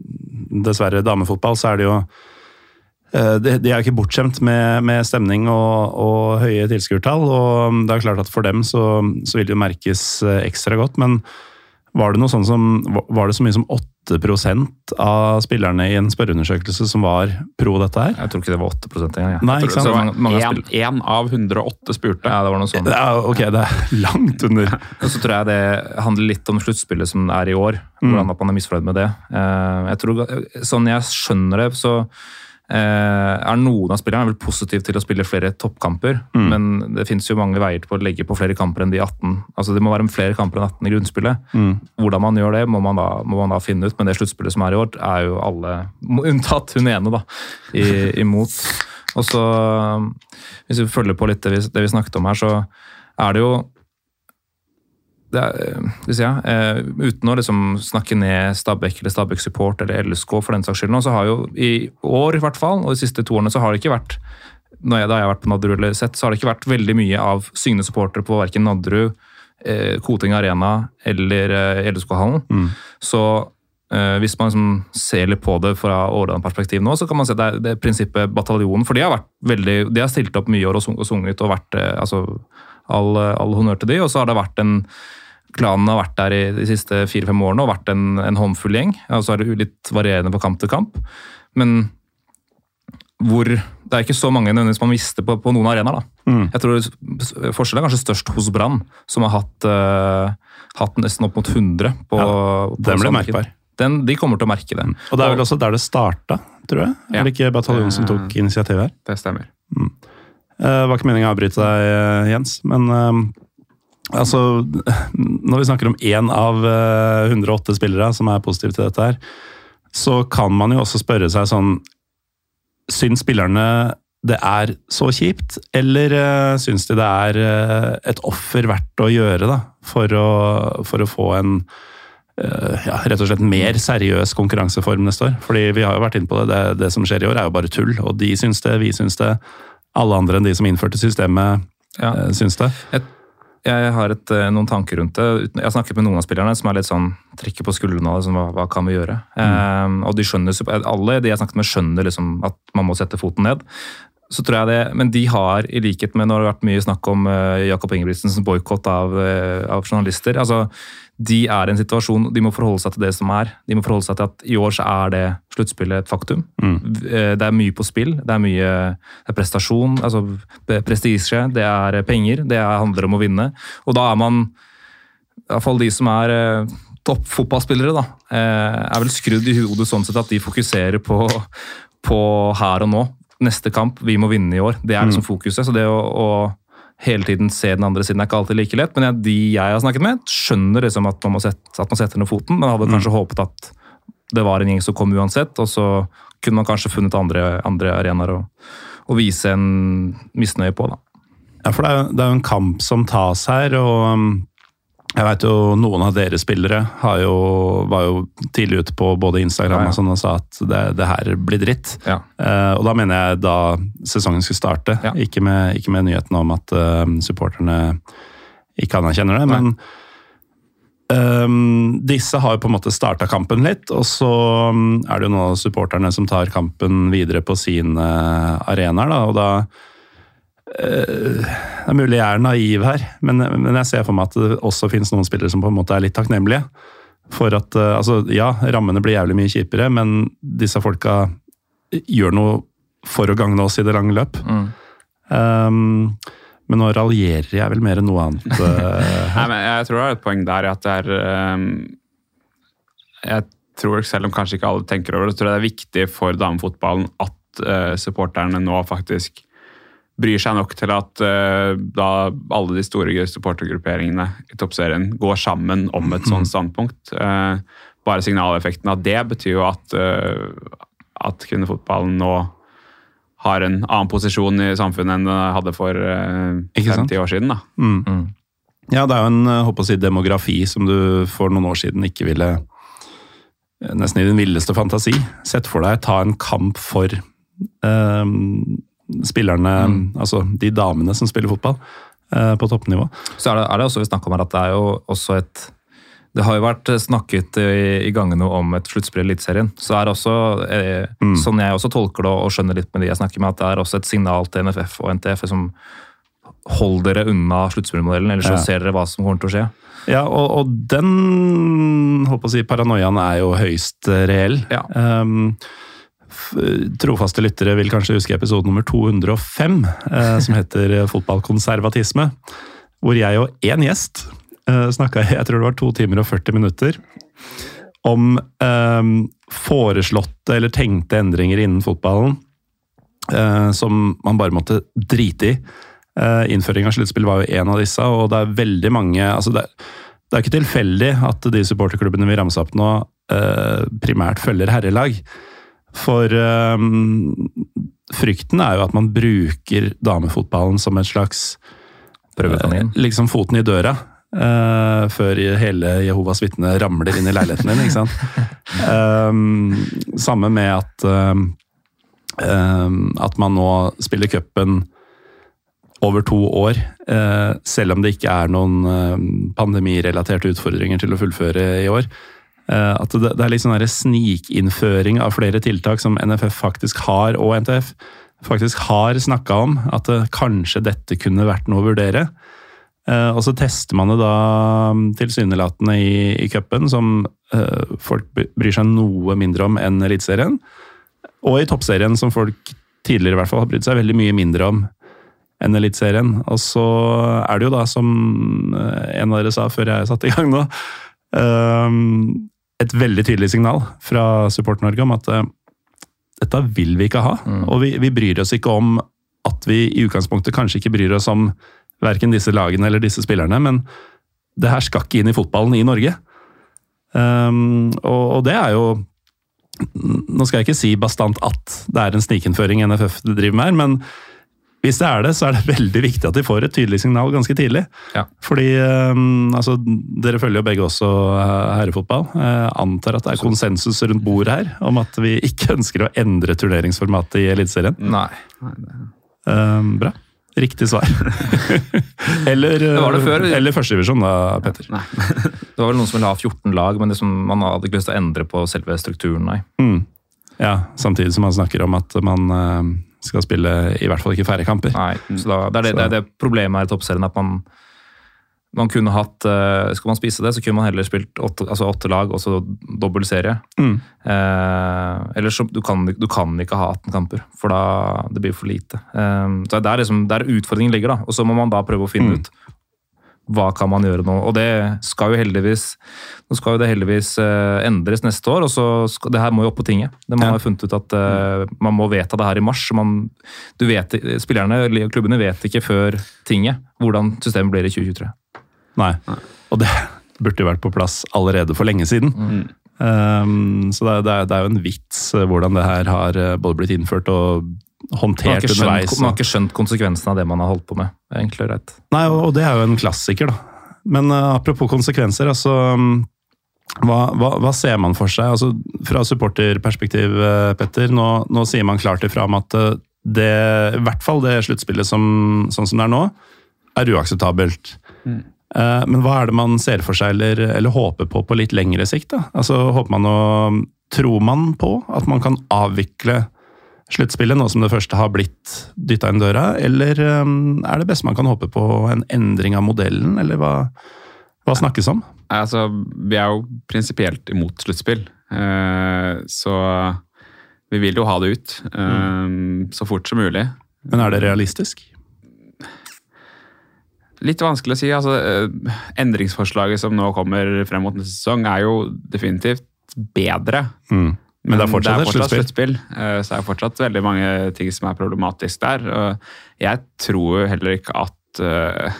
Speaker 1: dessverre damefotball, så er det jo uh, de, de er ikke bortskjemt med, med stemning og, og høye tilskuertall. og um, det er klart at For dem så, så vil det jo merkes uh, ekstra godt. Men var det noe sånn som, var det så mye som 8 av spillerne i en spørreundersøkelse som var pro dette her?
Speaker 2: Jeg tror ikke det var 8 engang. Ja.
Speaker 1: Nei, ikke sant?
Speaker 2: det var mange, mange
Speaker 3: Én av 108 spurte.
Speaker 2: Ja, det var noe sånt.
Speaker 1: Er, ok, det er langt under.
Speaker 2: Og så tror jeg det handler litt om sluttspillet som er i år. Hvordan at man er misfornøyd med det. Eh, Jeg tror, sånn jeg skjønner det, så er noen av spillerne vel positive til å spille flere toppkamper. Men det finnes jo mange veier til å legge på flere kamper enn de 18. Altså Det må være flere kamper enn 18 i grunnspillet. Hvordan man gjør det, må man, da, må man da finne ut. Men det sluttspillet som er i år, er jo alle, unntatt hun ene, da, i, imot. Og så, hvis vi følger på litt det vi, det vi snakket om her, så er det jo det er, eh, skal vi si, ja, eh, uten å liksom snakke ned Stabæk eller Stabæk Support eller LSK for den saks skyld, nå, så har jo i år i hvert fall, og de siste to årene så har det ikke vært når jeg, Da jeg har vært på Nadderud eller sett, så har det ikke vært veldig mye av syngende supportere på verken Nadderud, eh, Koting Arena eller eh, LSK-hallen. Så eh, hvis man liksom ser litt på det fra Årdal-perspektiv nå, så kan man se det det prinsippet bataljonen. For de har vært veldig, de har stilt opp mye år og sunget og vært eh, altså, all, all honnør til de. Og så har det vært en Klanen har vært der i de siste fire-fem årene og vært en, en håndfull gjeng. Og så er det litt varierende fra kamp til kamp. Men hvor Det er ikke så mange nødvendigvis man mister på, på noen arenaer.
Speaker 1: Mm.
Speaker 2: Jeg tror Forskjellen er kanskje størst hos Brann, som har hatt, uh, hatt nesten opp mot 100 på, på
Speaker 1: Den ble merkbar.
Speaker 2: Den, de kommer til å merke det.
Speaker 1: Og det er vel også der det starta, tror jeg?
Speaker 3: Ja.
Speaker 1: Er det ikke bataljonen som tok initiativet her?
Speaker 3: Det stemmer.
Speaker 1: Eh, Det var ikke meningen å avbryte deg, eh, Jens, men eh, altså Når vi snakker om én av eh, 108 spillere som er positive til dette her, så kan man jo også spørre seg sånn Syns spillerne det er så kjipt, eller uh, syns de det er uh, et offer verdt å gjøre da, for å, for å få en uh, ja, rett og slett mer seriøs konkurranseform neste år? Fordi vi har jo vært inne på det, det, det som skjer i år er jo bare tull, og de syns det, vi syns det alle andre enn de som innførte systemet,
Speaker 2: Ja.
Speaker 1: eh, syns det.
Speaker 2: Jeg har et, eh, noen tanker rundt det. Jeg har snakket med noen av spillerne som er litt sånn trekker på skuldrene av det. Sånn, hva, hva kan vi gjøre? Eh, og de skjønner, Alle de jeg snakket med, skjønner liksom at man må sette foten ned. Så tror jeg det, Men de har, i likhet med når det har vært mye snakk om uh, Jakob Ingebrigtsens boikott av, uh, av journalister altså De er i en situasjon, de må forholde seg til det som er. De må forholde seg til at i år så er det sluttspillet et faktum. Eh, Det er mye på spill. Det er mye det er prestasjon, altså prestisje, det er penger. Det er, handler om å vinne. Og da er man, i hvert fall de som er toppfotballspillere, da, er vel skrudd i hodet sånn sett at de fokuserer på, på her og nå. Neste kamp, vi må vinne i år. Det er liksom fokuset. Så det å, å hele tiden se den andre siden er ikke alltid like lett. Men jeg, de jeg har snakket med, skjønner liksom at man, må sette, at man setter ned foten, men hadde kanskje håpet at det var en gjeng som kom uansett, og så kunne man kanskje funnet andre, andre arenaer å, å vise en misnøye på. da.
Speaker 1: Ja, for det er, jo, det er jo en kamp som tas her, og um, jeg vet jo noen av dere spillere har jo, var jo tidlig ute på både Instagram
Speaker 2: Ja, ja.
Speaker 1: og sånn og sa at det, det her blir dritt.
Speaker 2: Ja.
Speaker 1: Uh, og da mener jeg da sesongen skulle starte, ikke, med, ikke med nyheten om at uh, supporterne ikke anerkjenner det.
Speaker 2: Nei.
Speaker 1: Men um, disse har jo på en måte starta kampen litt, og så um, er det jo nå supporterne som tar kampen videre på sine arenaer. Da, og da Det er mulig jeg er naiv her, men, men jeg ser for meg at det også finnes noen spillere som på en måte er litt takknemlige. For at, eh, altså Ja, rammene blir jævlig mye kjipere, men disse folka gjør noe for å gagne oss i det lange løp.
Speaker 2: Mm.
Speaker 1: Um, men nå raljerer jeg vel mer enn noe annet. eh,
Speaker 3: Nei, men jeg tror det er et poeng der at det er um, Jeg tror, selv om kanskje ikke alle tenker over det, tror jeg det er viktig for damefotballen at uh, supporterne nå faktisk bryr seg nok til at uh, da alle de store supportergrupperingene i toppserien går sammen om et sånt standpunkt. Uh, bare signaleffekten av det betyr jo at, uh, at kvinnefotballen nå har en annen posisjon i samfunnet enn den hadde for eh, 50 år siden. da.
Speaker 1: Mm.
Speaker 2: Mm.
Speaker 1: Ja, det er jo en håper å si, demografi som du for noen år siden ikke ville Nesten i din villeste fantasi sett for deg ta en kamp for eh, spillerne, altså de damene som spiller fotball, eh, på toppnivå.
Speaker 2: Så er det, er det også vi snakker om her at det er jo også et det har jo vært snakket i, i gangene om et sluttspill i Eliteserien. Så er det også, eh,
Speaker 1: Mm.
Speaker 2: sånn jeg også tolker det og skjønner litt med de jeg snakker med, at det er også et signal til NFF og NTF som hold dere unna sluttspillmodellen, ellers
Speaker 1: Ja.
Speaker 2: så ser dere hva som kommer til å skje.
Speaker 1: Ja, og, og den håper å si, paranoiaen er jo høyst reell.
Speaker 2: Ja.
Speaker 1: Um, trofaste lyttere vil kanskje huske episode nummer 205, eh, som heter Fotballkonservatisme. Hvor jeg og én gjest eh, snakka i jeg tror det var to timer og 40 minutter om eh, foreslåtte eller tenkte endringer innen fotballen eh, som man bare måtte drite i. Innføring av sluttspill var jo en av disse, og det er veldig mange altså det, det er ikke tilfeldig at de supporterklubbene vi ramsa opp nå, primært følger herrelag. For um, frykten er jo at man bruker damefotballen som en slags
Speaker 2: Prøvekanin.
Speaker 1: eh, liksom foten i døra. Uh, før hele Jehovas vitne ramler inn i leiligheten din, ikke sant. Um, samme med at um, at man nå spiller cupen over to år, eh, selv om det ikke er noen pandemirelaterte utfordringer til å fullføre i år. Eh, at det, det er litt sånn snikinnføring av flere tiltak som NFF faktisk har, og NTF faktisk har snakka om. At det, kanskje dette kunne vært noe å vurdere. Eh, og så tester man det da mm, tilsynelatende i, i cupen, som eh, folk bryr seg noe mindre om enn Eliteserien. Og i toppserien, som folk tidligere i hvert fall har brydd seg veldig mye mindre om enn Eliteserien. Og så er det jo da, som eh, en av dere sa før jeg satte i gang nå, eh, et veldig tydelig signal fra Support-Norge om at eh, dette vil vi ikke ha.
Speaker 2: Mm.
Speaker 1: Og vi, vi bryr oss ikke om at vi i utgangspunktet kanskje ikke bryr oss om verken disse lagene eller disse spillerne, men det her skal ikke inn i fotballen i Norge. Um, og, og det er jo Nå skal jeg ikke si bastant at det er en snikinnføring NFF driver med her, men hvis det er det, så er det veldig viktig at de får et tydelig signal ganske tidlig.
Speaker 2: Ja.
Speaker 1: Fordi um, altså, Dere følger jo begge også uh, herrefotball. Jeg antar at det er konsensus rundt bordet her om at vi ikke ønsker å endre turneringsformatet i Eliteserien.
Speaker 2: Nei.
Speaker 1: Um, bra. Riktig svar. eller
Speaker 2: Det var det før.
Speaker 1: eller førstedivisjon, da, Petter.
Speaker 3: Nei.
Speaker 2: Det var vel noen som ville ha 14 lag, men det som man hadde ikke lyst til å endre på selve strukturen, nei.
Speaker 1: Mm. Ja, Samtidig som man snakker om at man uh, skal spille i hvert fall ikke færre kamper.
Speaker 2: nei. Så da, det, er det, det er det problemet her i toppserien, at man, man kunne hatt uh, Skal man spise det, så kunne man heller spilt åtte, altså åtte lag og så dobbel serie.
Speaker 1: Mm.
Speaker 2: Uh, ellers så du kan du kan ikke ha 18 kamper, for da det blir for lite. Uh, så det er liksom, der utfordringen ligger, da. Og så må man da prøve å finne
Speaker 1: Mm.
Speaker 2: ut hva kan man gjøre nå. Og det skal jo heldigvis nå skal jo det heldigvis eh, endres neste år, og så skal, det her må jo opp på tinget. Det Man
Speaker 1: Ja.
Speaker 2: har funnet ut at uh, man må vedta det her i mars. Man, du vet, spillerne og klubbene vet ikke før tinget hvordan systemet blir i 2023.
Speaker 1: Nei. Og det burde jo vært på plass allerede for lenge siden.
Speaker 3: Mm.
Speaker 1: Um, så det er, det, er, det er jo en vits eh, hvordan det her har både blitt innført og
Speaker 2: Man
Speaker 1: håndtert
Speaker 2: ikke skjønt,
Speaker 1: underveis.
Speaker 2: man har ikke skjønt konsekvensen av det man har holdt på med. egentlig rett.
Speaker 1: Nei, og og det er jo en klassiker, da. Men uh, apropos konsekvenser, altså um, hva, hva, hva ser man for seg? Altså, fra supporterperspektiv, uh, Petter, nå, nå sier man klart ifra om at uh, det, i hvert fall det sluttspillet som, sånn som det er nå, er uakseptabelt.
Speaker 3: Mm.
Speaker 1: Eh, Men hva er det man ser for seg eller, eller håper på på litt lengre sikt? da? Altså, håper man å, Tror man på at man kan avvikle sluttspillet, nå som det første har blitt dytta inn døra, eller um, er det beste man kan håpe på en endring av modellen, eller hva, hva snakkes om?
Speaker 3: Altså, vi er jo prinsipielt imot sluttspill, eh, så vi vil jo ha det ut eh, så fort som mulig.
Speaker 1: Men er det realistisk?
Speaker 3: Litt vanskelig å si. altså eh, Endringsforslaget som nå kommer frem mot neste sesong, er jo definitivt bedre.
Speaker 1: Mm. Men det er fortsatt et sluttspill.
Speaker 3: sluttspill. eh, Så det er fortsatt veldig mange ting som er problematisk der. Jeg tror jo heller ikke at eh,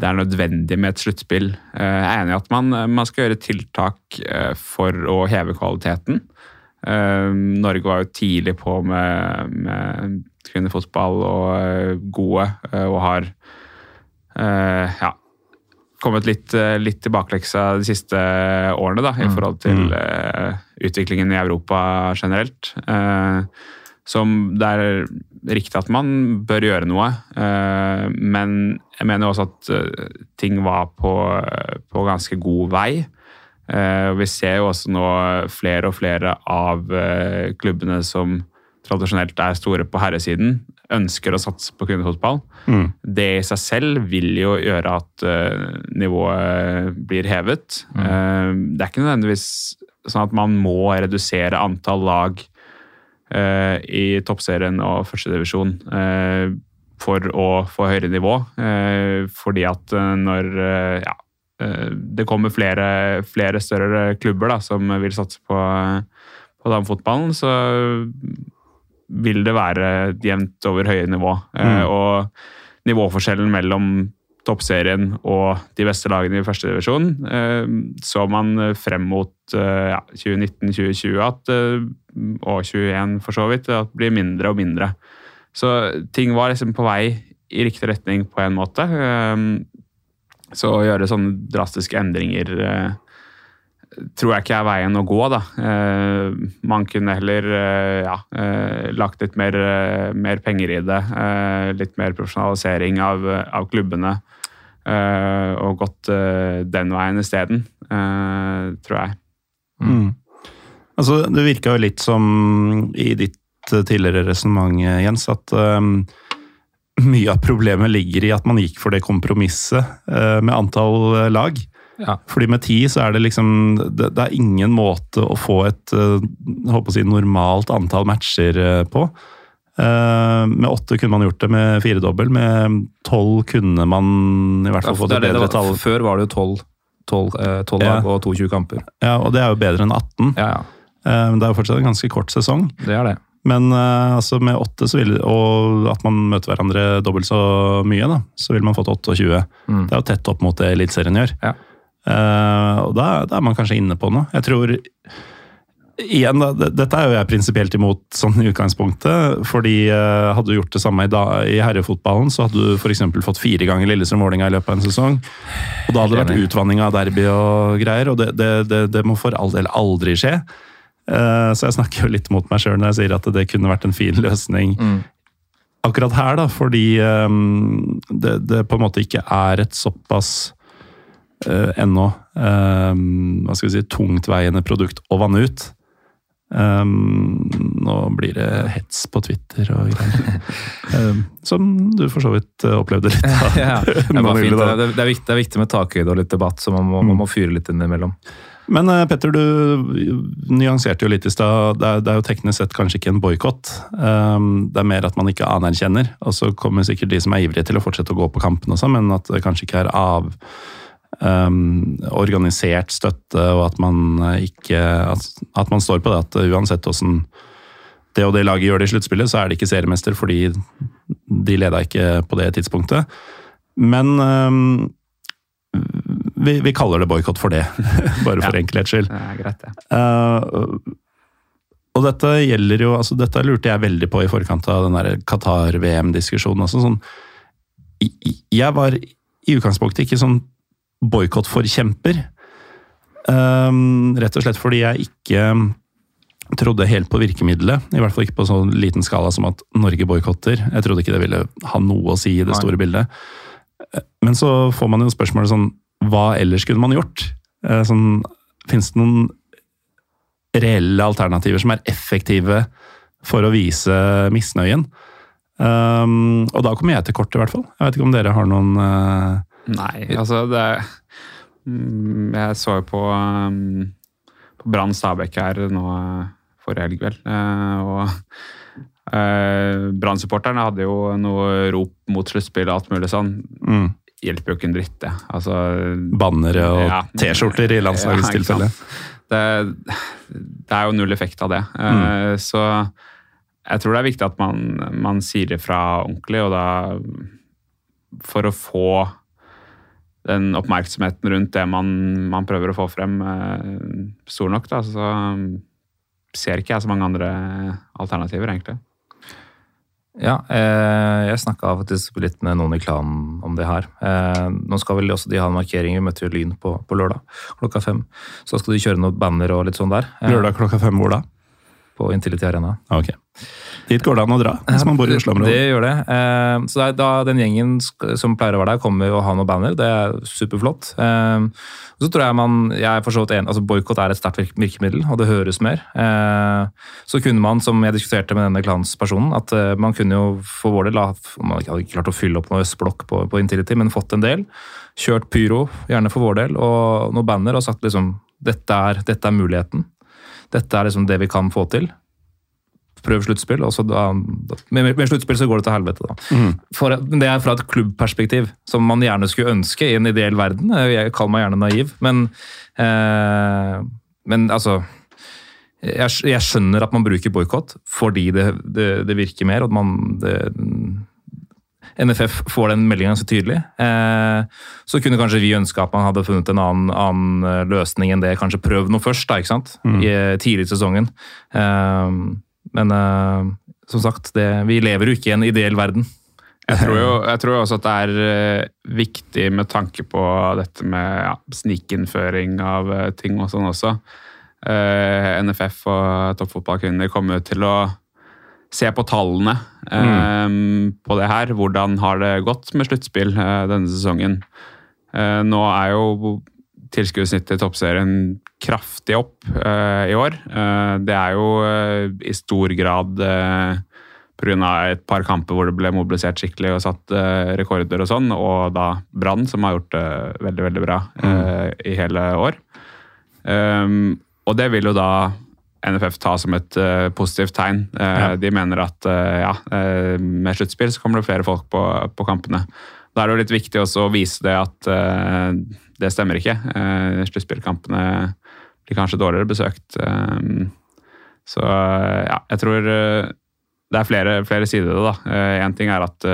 Speaker 3: det er nødvendig med et sluttspill. Eh, Jeg er enig i at man, man skal gjøre tiltak for å heve kvaliteten. Norge var jo tidlig på med, med kvinnefotball og gode, og har ja, kommet litt, eh, litt tilbakeleksa de siste årene da, i forhold til
Speaker 1: Mm.
Speaker 3: eh, utviklingen i Europa generelt. Uh, som det er riktig at man bør gjøre noe, uh, men jeg mener også at eh, ting var på, på ganske god vei. Eh, vi ser jo også nå flere og flere av eh, klubbene som tradisjonelt er store på herresiden, ønsker å satse på kvinnefotball.
Speaker 1: Mm.
Speaker 3: Det i seg selv vil jo gjøre at uh, nivået blir hevet. Eh, det er ikke nødvendigvis sånn at man må redusere antall lag uh, i toppserien og førstedivisjon uh, for å få høyere nivå. Fordi at når ja, det kommer flere, flere større klubber da, som vil satse på, på damefotballen, så vil det være jevnt over høye nivå. Eh,
Speaker 1: Mm.
Speaker 3: og nivåforskjellen mellom toppserien og de beste lagene i førstedivisjon eh, så man frem mot eh, ja, 2019-2020 eh, og 2021 for så vidt, at det blir mindre og mindre. Så ting var liksom på vei i riktig retning på en måte. Så å gjøre sånne drastiske endringer tror jeg ikke er veien å gå, da. Eh, man kunne heller eh, ja, eh, lagt litt mer, mer penger i det. Eh, litt mer profesjonalisering av, av klubbene. eh, og gått eh, den veien isteden, tror jeg.
Speaker 1: Mm. Altså, det virka jo litt som i ditt tidligere resonnement, Jens, at um, mye av problemet ligger i at man gikk for det kompromisset med antall lag.
Speaker 2: Ja.
Speaker 1: Fordi med ti så er det liksom Det, det er ingen måte å få et eh, håper å si, normalt antall matcher eh, på. Eh, med åtte kunne man gjort det med firedobbel. Med tolv kunne man i hvert fall
Speaker 2: Ja,
Speaker 1: fått
Speaker 2: det
Speaker 1: et bedre
Speaker 2: var.
Speaker 1: tall.
Speaker 2: Før var det jo 12, 12, eh, 12
Speaker 1: Ja.
Speaker 2: og 22 kamper.
Speaker 1: Ja, og det er jo bedre enn 18.
Speaker 2: Ja, ja.
Speaker 1: Eh, det er jo fortsatt en ganske kort sesong.
Speaker 2: Det er det.
Speaker 1: Men eh, altså med åtte, så vil, og at man møter hverandre dobbelt så mye, da, så vil man fått 28.
Speaker 2: Mm.
Speaker 1: Det er jo tett opp mot det Eliteserien gjør.
Speaker 2: Ja.
Speaker 1: Eh, og da, da er man kanskje inne på noe. Jeg tror Igjen, da, dette er jo jeg prinsipielt imot sånn i utgangspunktet. fordi uh, Hadde du gjort det samme i, da, i herrefotballen, så hadde du f.eks. fått fire ganger Lillestrøm-Vålerenga i løpet av en sesong. Og da hadde det vært utvanning av derby og greier, og det, det, det, det må for all del aldri skje. Uh, så jeg snakker jo litt mot meg sjøl når jeg sier at det kunne vært en fin løsning
Speaker 2: Mm.
Speaker 1: akkurat her, da, fordi um, det, det på en måte ikke er et såpass uh, ennå ehm, hva skal vi si, tungtveiende produkt å vanne ut. Um, nå blir det hets på Twitter og greier. um, som du for så vidt eh, opplevde litt av.
Speaker 2: Ja, det, er fint.
Speaker 1: da.
Speaker 2: Det, det, er viktig, det er viktig med takhøyde og litt debatt, så man må, man må fyre litt innimellom.
Speaker 1: Men uh, Petter, du nyanserte jo litt i stad. Det, er- det er jo teknisk sett kanskje ikke en boikott. Um, det er mer at man ikke anerkjenner. Og så kommer sikkert de som er ivrige til å fortsette å gå på kampene også, men at det kanskje ikke er av um, organisert støtte, og at man eh, ikke at, at man står på det at uansett åssen det og det laget gjør det i sluttspillet, så er det ikke seriemester fordi de leda ikke på det tidspunktet. Men um, vi, vi kaller det boikott for det, bare for
Speaker 3: Ja.
Speaker 1: enkelhets skyld.
Speaker 3: Det er greit, ja.
Speaker 1: Uh, og dette gjelder jo altså Dette lurte jeg veldig på i forkant av den Qatar-VM-diskusjonen. Sånn, jeg var i utgangspunktet ikke sånn boikottforkjemper. Um, rett og slett fordi jeg ikke trodde helt på virkemidlet. I hvert fall ikke på sånn liten skala som at Norge boikotter. Jeg trodde ikke det ville ha noe å si i det
Speaker 2: Nei.
Speaker 1: store bildet. Eh, Men så får man jo spørsmålet sånn Hva ellers kunne man gjort? Eh, Sånn, Fins det noen reelle alternativer som er effektive for å vise misnøyen? Um, og da kommer jeg til kort, i hvert fall. Jeg vet ikke om dere har noen eh,
Speaker 3: Nei, altså det Mm, Jeg så jo på, um, på Brann Stabæk her nå eh, forrige helg, vel. Eh, og uh, Brann-supporterne hadde jo noe rop mot sluttspill og alt mulig sånn.
Speaker 1: mm,
Speaker 3: Hjelper jo ikke en dritt, det. Altså,
Speaker 1: bannere og
Speaker 3: Ja.
Speaker 1: T-skjorter i landslagets
Speaker 3: Ja,
Speaker 1: tilfelle?
Speaker 3: det, det er jo null effekt av det. Eh, Så jeg tror det er viktig at man, man sier ifra ordentlig, og da for å få den oppmerksomheten rundt det man, man prøver å få frem, eh, stor nok, da. Så ser ikke jeg så mange andre alternativer, egentlig.
Speaker 2: Ja, eh, jeg snakka faktisk litt med noen i klanen om det her. Eh, nå skal vel også de ha en markering, vi møtte jo Lyn på, på, lørdag klokka fem. Så skal de kjøre noen banner og litt sånn der.
Speaker 1: Eh, lørdag klokka fem hvor da?
Speaker 2: På Intility Arena.
Speaker 1: Ok. Dit går det an å dra hvis man bor i Oslo-området.
Speaker 2: Det gjør det. Eh, så da, Den gjengen som pleier å være der, kommer og ha noen banner. Det er superflott. Eh, så tror jeg man, jeg er forstått en, altså Boikott er et sterkt virkemiddel, og det høres mer. Eh, så kunne man, som jeg diskuterte med denne klanspersonen, at man kunne jo for vår del, man hadde ikke klart å fylle opp noe østblokk på, på Intility, men fått en del. Kjørt pyro, gjerne for vår del, og noen banner, og sagt liksom dette er, dette er muligheten. Dette er liksom det vi kan få til prøv sluttspill. og så da, med, med, sluttspill så går det til helvete, da. Mm. For, det er fra et klubbperspektiv, som man gjerne skulle ønske i en ideell verden. Jeg kaller meg gjerne naiv, men, eh, men altså jeg, jeg, skjønner at man bruker boikott fordi det, det, det, virker mer. og man, det, NFF får den meldinga så tydelig. Eh, så kunne kanskje vi ønske at man hadde funnet en annen, annen eh, løsning enn det. Kanskje prøv noe først, da, ikke sant? Mm. I, tidlig i sesongen. Eh, men uh, som sagt, det, vi lever jo ikke i en ideell verden.
Speaker 3: Jeg tror jo jeg tror også at det er uh, viktig med tanke på dette med ja, snikinnføring av uh, ting og sånn også. NFF og toppfotballkvinner kommer til å se på tallene mm. på det her. Hvordan har det gått med sluttspill denne sesongen? nå er jo tilskuddssnittet i toppserien kraftig opp uh, i år. Uh, det er jo uh, i stor grad uh, pga. et par kamper hvor det ble mobilisert skikkelig og satt rekorder og sånn, og da Brann, som har gjort det veldig, veldig bra mm. i hele år. Um, og det vil jo da NFF ta som et positivt tegn. Ja. De mener at ja, med sluttspill så kommer det flere folk på, på kampene. Da er det jo litt viktig også å vise det at det stemmer ikke. Uh, Sluttspillkampene blir kanskje dårligere besøkt. Um, så ja, jeg tror uh, det er flere, flere sider ved det. Én uh, ting er at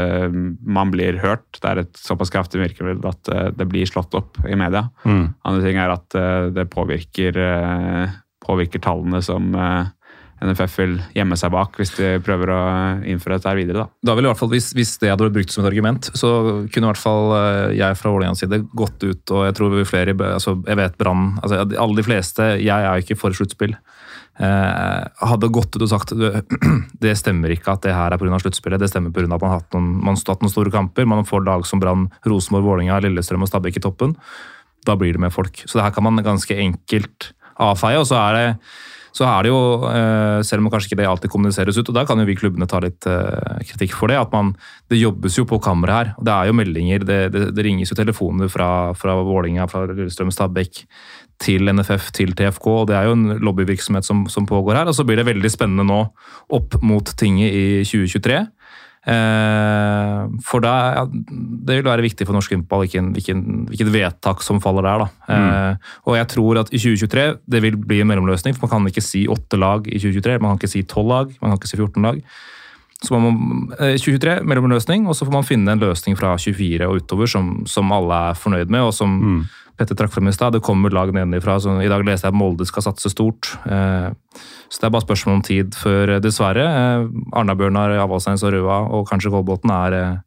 Speaker 3: man blir hørt. Det er et såpass kraftig virkemiddel at det blir slått opp i media. Mm. Andre ting er at det påvirker, påvirker, tallene som NFF vil gjemme seg bak hvis de prøver å innføre dette her videre. Da,
Speaker 2: da vil i hvert fall, hvis, hvis, det hadde vært brukt som et argument, så kunne i hvert fall eh, jeg fra Vålerengas side gått ut og jeg tror vi flere, altså jeg vet Brann altså Alle de fleste, jeg er jo ikke for sluttspill. Eh, hadde gått ut og sagt det stemmer ikke at det her er pga. sluttspillet. Det stemmer pga. at man har hatt noen, man har hatt noen store kamper. Man får lag som Brann, Rosenborg, Vålerenga, Lillestrøm og Stabæk i toppen. Da blir det med folk. Så det her kan man ganske enkelt avfeie. Og så er det så er det jo, eh, selv om kanskje ikke det alltid kommuniseres ut, og da kan jo vi klubbene ta litt eh, kritikk for det, at man, det jobbes jo på kamera her. og Det er jo meldinger, det, det, det ringes jo telefoner fra, fra Vålinga, fra Lillestrøm, Stabæk til NFF, til TFK. og Det er jo en lobbyvirksomhet som, som pågår her. og Så blir det veldig spennende nå opp mot tinget i 2023. Eh, for da, ja, det vil være viktig for norsk hvilken, hvilken, hvilket vedtak som faller der. Mm. Eh, og jeg tror at i 2023 det vil bli en mellomløsning, for man kan ikke si åtte lag i 2023. Man kan ikke si tolv lag, man kan ikke si 14 lag. Så man må, eh, 2023 mellomløsning, og så får man finne en løsning fra 24 og utover som, som alle er fornøyd med, og som mm. Petter trakk frem i stad. Det kommer lag nedenfra. I dag leste jeg at Molde skal satse stort. Eh, så det er bare spørsmål om tid før, eh, dessverre, eh, Arna-Bjørnar, Avaldsnes og Røa og kanskje Kolbotn er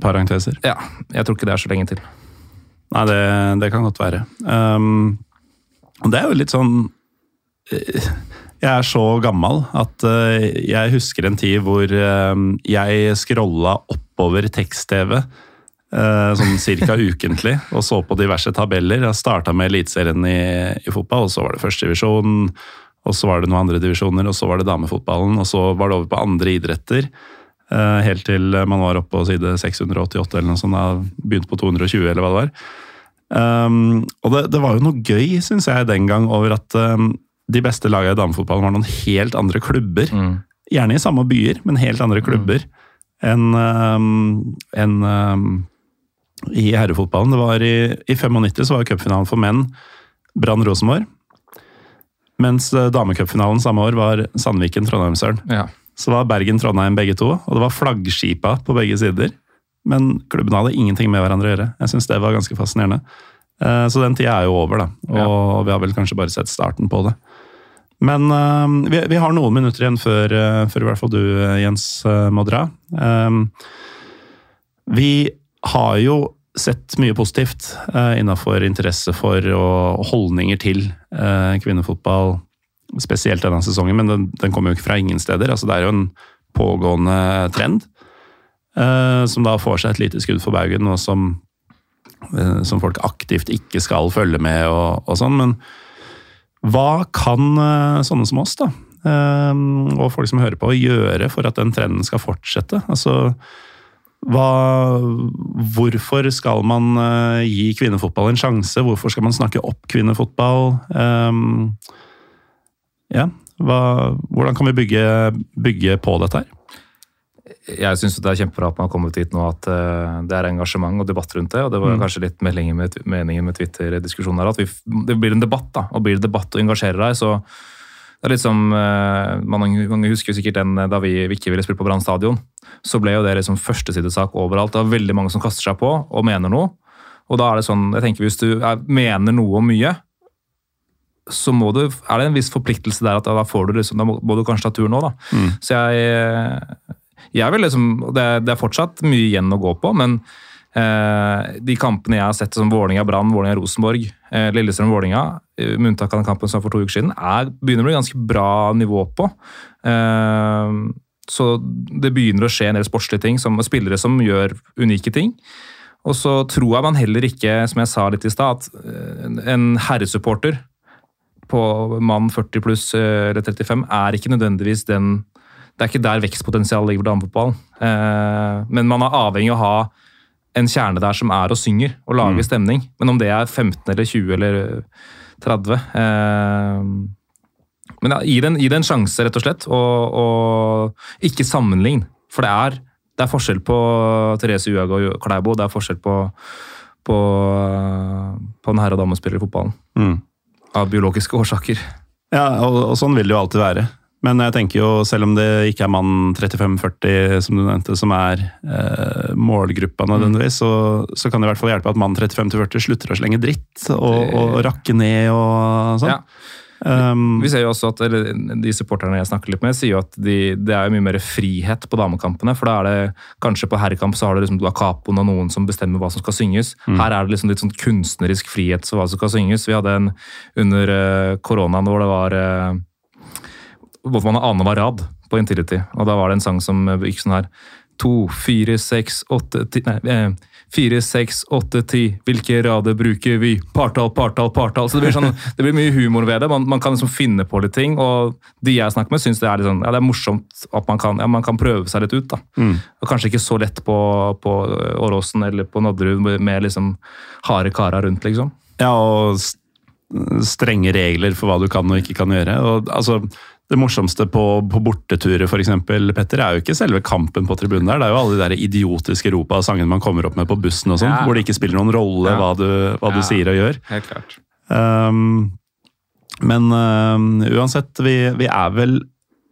Speaker 1: Parenteser?
Speaker 2: Ja. Jeg tror ikke det er så lenge til.
Speaker 1: Nei, det, det kan godt være. Um, det er jo litt sånn Jeg er så gammel at jeg husker en tid hvor jeg scrolla oppover tekst-TV sånn cirka ukentlig, og så på diverse tabeller. Jeg starta med Eliteserien i, i, fotball, og så var det førstedivisjon. Og så var det noen andre divisjoner, og så var det damefotballen, og så var det over på andre idretter. Eh, helt til man var oppe på side 688 eller noe sånt, da begynte på 220 eller hva det var. Um, og det, det, var jo noe gøy, syns jeg, den gang over at um, de beste lagene i damefotballen var noen helt andre klubber. Mm. Gjerne i samme byer, men helt andre klubber mm. enn um, en, i herrefotballen. Det var I, i 95 så var cupfinalen for menn Brann Rosenborg. Mens eh, damecupfinalen samme år var Sandviken-Trondheimsølen. Ja. Så var Bergen-Trondheim begge to, og det var flaggskipa på begge sider. Men klubbene hadde ingenting med hverandre å gjøre. Jeg syns det var ganske fascinerende. Eh, så den tida er jo over, da. Og ja. vi har vel kanskje bare sett starten på det. Men uh, vi, vi, har noen minutter igjen før, før i hvert fall du, Jens, må dra. vi har jo sett mye positivt uh, innafor interesse for og holdninger til kvinnefotball, spesielt denne sesongen, men den, den kommer jo ikke fra ingen steder. Altså, det er jo en pågående trend som da får seg et lite skudd for baugen, og som, som folk aktivt ikke skal følge med og, og sånn. men hva kan uh, sånne som oss, da, eh, og folk som hører på, gjøre for at den trenden skal fortsette? Altså, hva, hvorfor skal man uh, gi kvinnefotball en sjanse? Hvorfor skal man snakke opp kvinnefotball? ja, hva, hvordan kan vi bygge, bygge på dette her?
Speaker 2: jeg syns det er kjempebra at man har kommet hit nå at uh, det er engasjement og debatt rundt det. og Det var mm. kanskje litt meningen med, meningen med Twitter-diskusjonen her, at vi, det blir en debatt. da, og Blir det debatt og engasjerer deg, så det er litt som uh, Mange husker sikkert den eh, da vi, ikke ville spille på Brann stadion. Så ble jo det liksom førstesidesak overalt. Det er veldig mange som kaster seg på og mener noe. Og da er det sånn, jeg tenker Hvis du er, mener noe om mye, så må du, er det en viss forpliktelse der at da, får du liksom, da må, må du kanskje ta turen nå. da. Mm. Så jeg jeg vil liksom, det, det, er fortsatt mye igjen å gå på, men eh, de kampene jeg har sett som Vålerenga-Brann, Vålerenga-Rosenborg, eh, Lillestrøm-Vålerenga, eh, med unntak av den kampen som var for to uker siden, er, begynner å bli ganske bra nivå på. Eh, så det begynner å skje en del sportslige ting, som spillere som gjør unike ting. Og så tror jeg man heller ikke, som jeg sa litt i stad, at eh, en herresupporter på mann 40 pluss eh, eller 35 er ikke nødvendigvis den det er ikke der vekstpotensialet ligger for damefotballen. Eh, men man er avhengig av å ha en kjerne der som er og synger og lager mm. stemning. Men om det er 15 eller 20 eller 30 eh, Men ja, gi, det en sjanse, rett og slett. Og, og ikke sammenlign. For det er, det er forskjell på Therese Uhaug og Klæbo. Det er forskjell på, på, på en herre- og damespiller i fotballen. Mm. Av biologiske årsaker.
Speaker 1: Ja, og, og sånn vil det jo alltid være. Men jeg tenker jo, selv om det ikke er mann 35-40 som du nevnte, som er eh, målgruppa nødvendigvis, så, så, kan det i hvert fall hjelpe at mann 35-40 slutter å slenge dritt og, og, rakke ned og sånn. Ja.
Speaker 2: Um, vi ser jo også at eller, De supporterne jeg snakker litt med, sier jo at de, det er jo mye mer frihet på damekampene. For da er det kanskje på herrekamp så har du liksom, du har kapoen og noen som bestemmer hva som skal synges. Mm. Her er det liksom litt sånn kunstnerisk frihet for hva som skal synges. Vi hadde en under uh, koronaen hvor det var uh, hvorfor man har annenhver rad på Intility. Og da var det en sang som gikk sånn her. To, fire, seks, åtte, ti Nei, eh, fire, seks, åtte, ti. Hvilke rader bruker vi? Partall, partall, partall. Så det blir, sånn, det blir mye humor ved det. Man, man, kan liksom finne på litt ting. Og de jeg snakker med, syns det sånn, ja, det er morsomt at man kan, ja, man kan prøve seg litt ut. da. Mm. Og Kanskje ikke så lett på, på Åråsen eller på Nadderud med liksom harde karer rundt, liksom.
Speaker 1: Ja, og strenge regler for hva du kan og ikke kan gjøre. Og, altså, det morsomste på, på borteturer, f.eks., Petter, er jo ikke selve kampen på tribunen der. Det er jo alle de der idiotiske ropa og sangene man kommer opp med på bussen, og sånn, ja. hvor det ikke spiller noen rolle ja. hva, du, hva ja. du, sier og gjør.
Speaker 2: Helt klart.
Speaker 1: Um, men um, uansett, vi, vi, er vel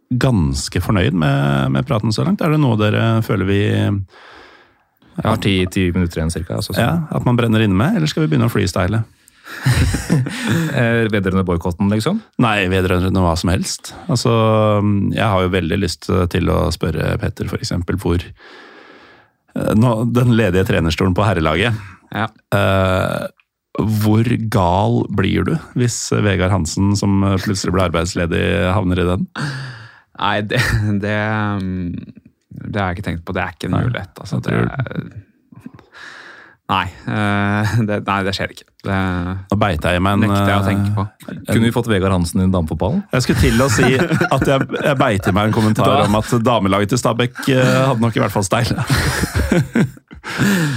Speaker 1: ganske fornøyd med, med, praten så langt. Er det noe dere føler vi
Speaker 2: Jeg har ti, ti minutter igjen, cirka. Altså,
Speaker 1: ja, at man brenner inne med, eller skal vi begynne å freestyle?
Speaker 2: Eh, vedrørende boikotten, liksom?
Speaker 1: Nei, vedrørende hva som helst. Altså, jeg har jo veldig lyst til å spørre Petter f.eks. hvor eh, nå, Den ledige trenerstolen på herrelaget. Ja. Uh, hvor gal blir du hvis Vegard Hansen, som plutselig ble arbeidsledig, havner i den?
Speaker 3: Nei, det, det, det har jeg ikke tenkt på. Det er ikke en mulighet. Altså, det, Nei, det, nei, det skjer ikke. Det
Speaker 1: Nå beita jeg meg en
Speaker 3: nekter jeg å tenke på.
Speaker 2: Kunne vi fått Vegard Hansen i damefotballen?
Speaker 1: Jeg skulle til å si at jeg, jeg beiter meg en kommentar da. om at damelaget til Stabæk uh, hadde nok i hvert fall steil.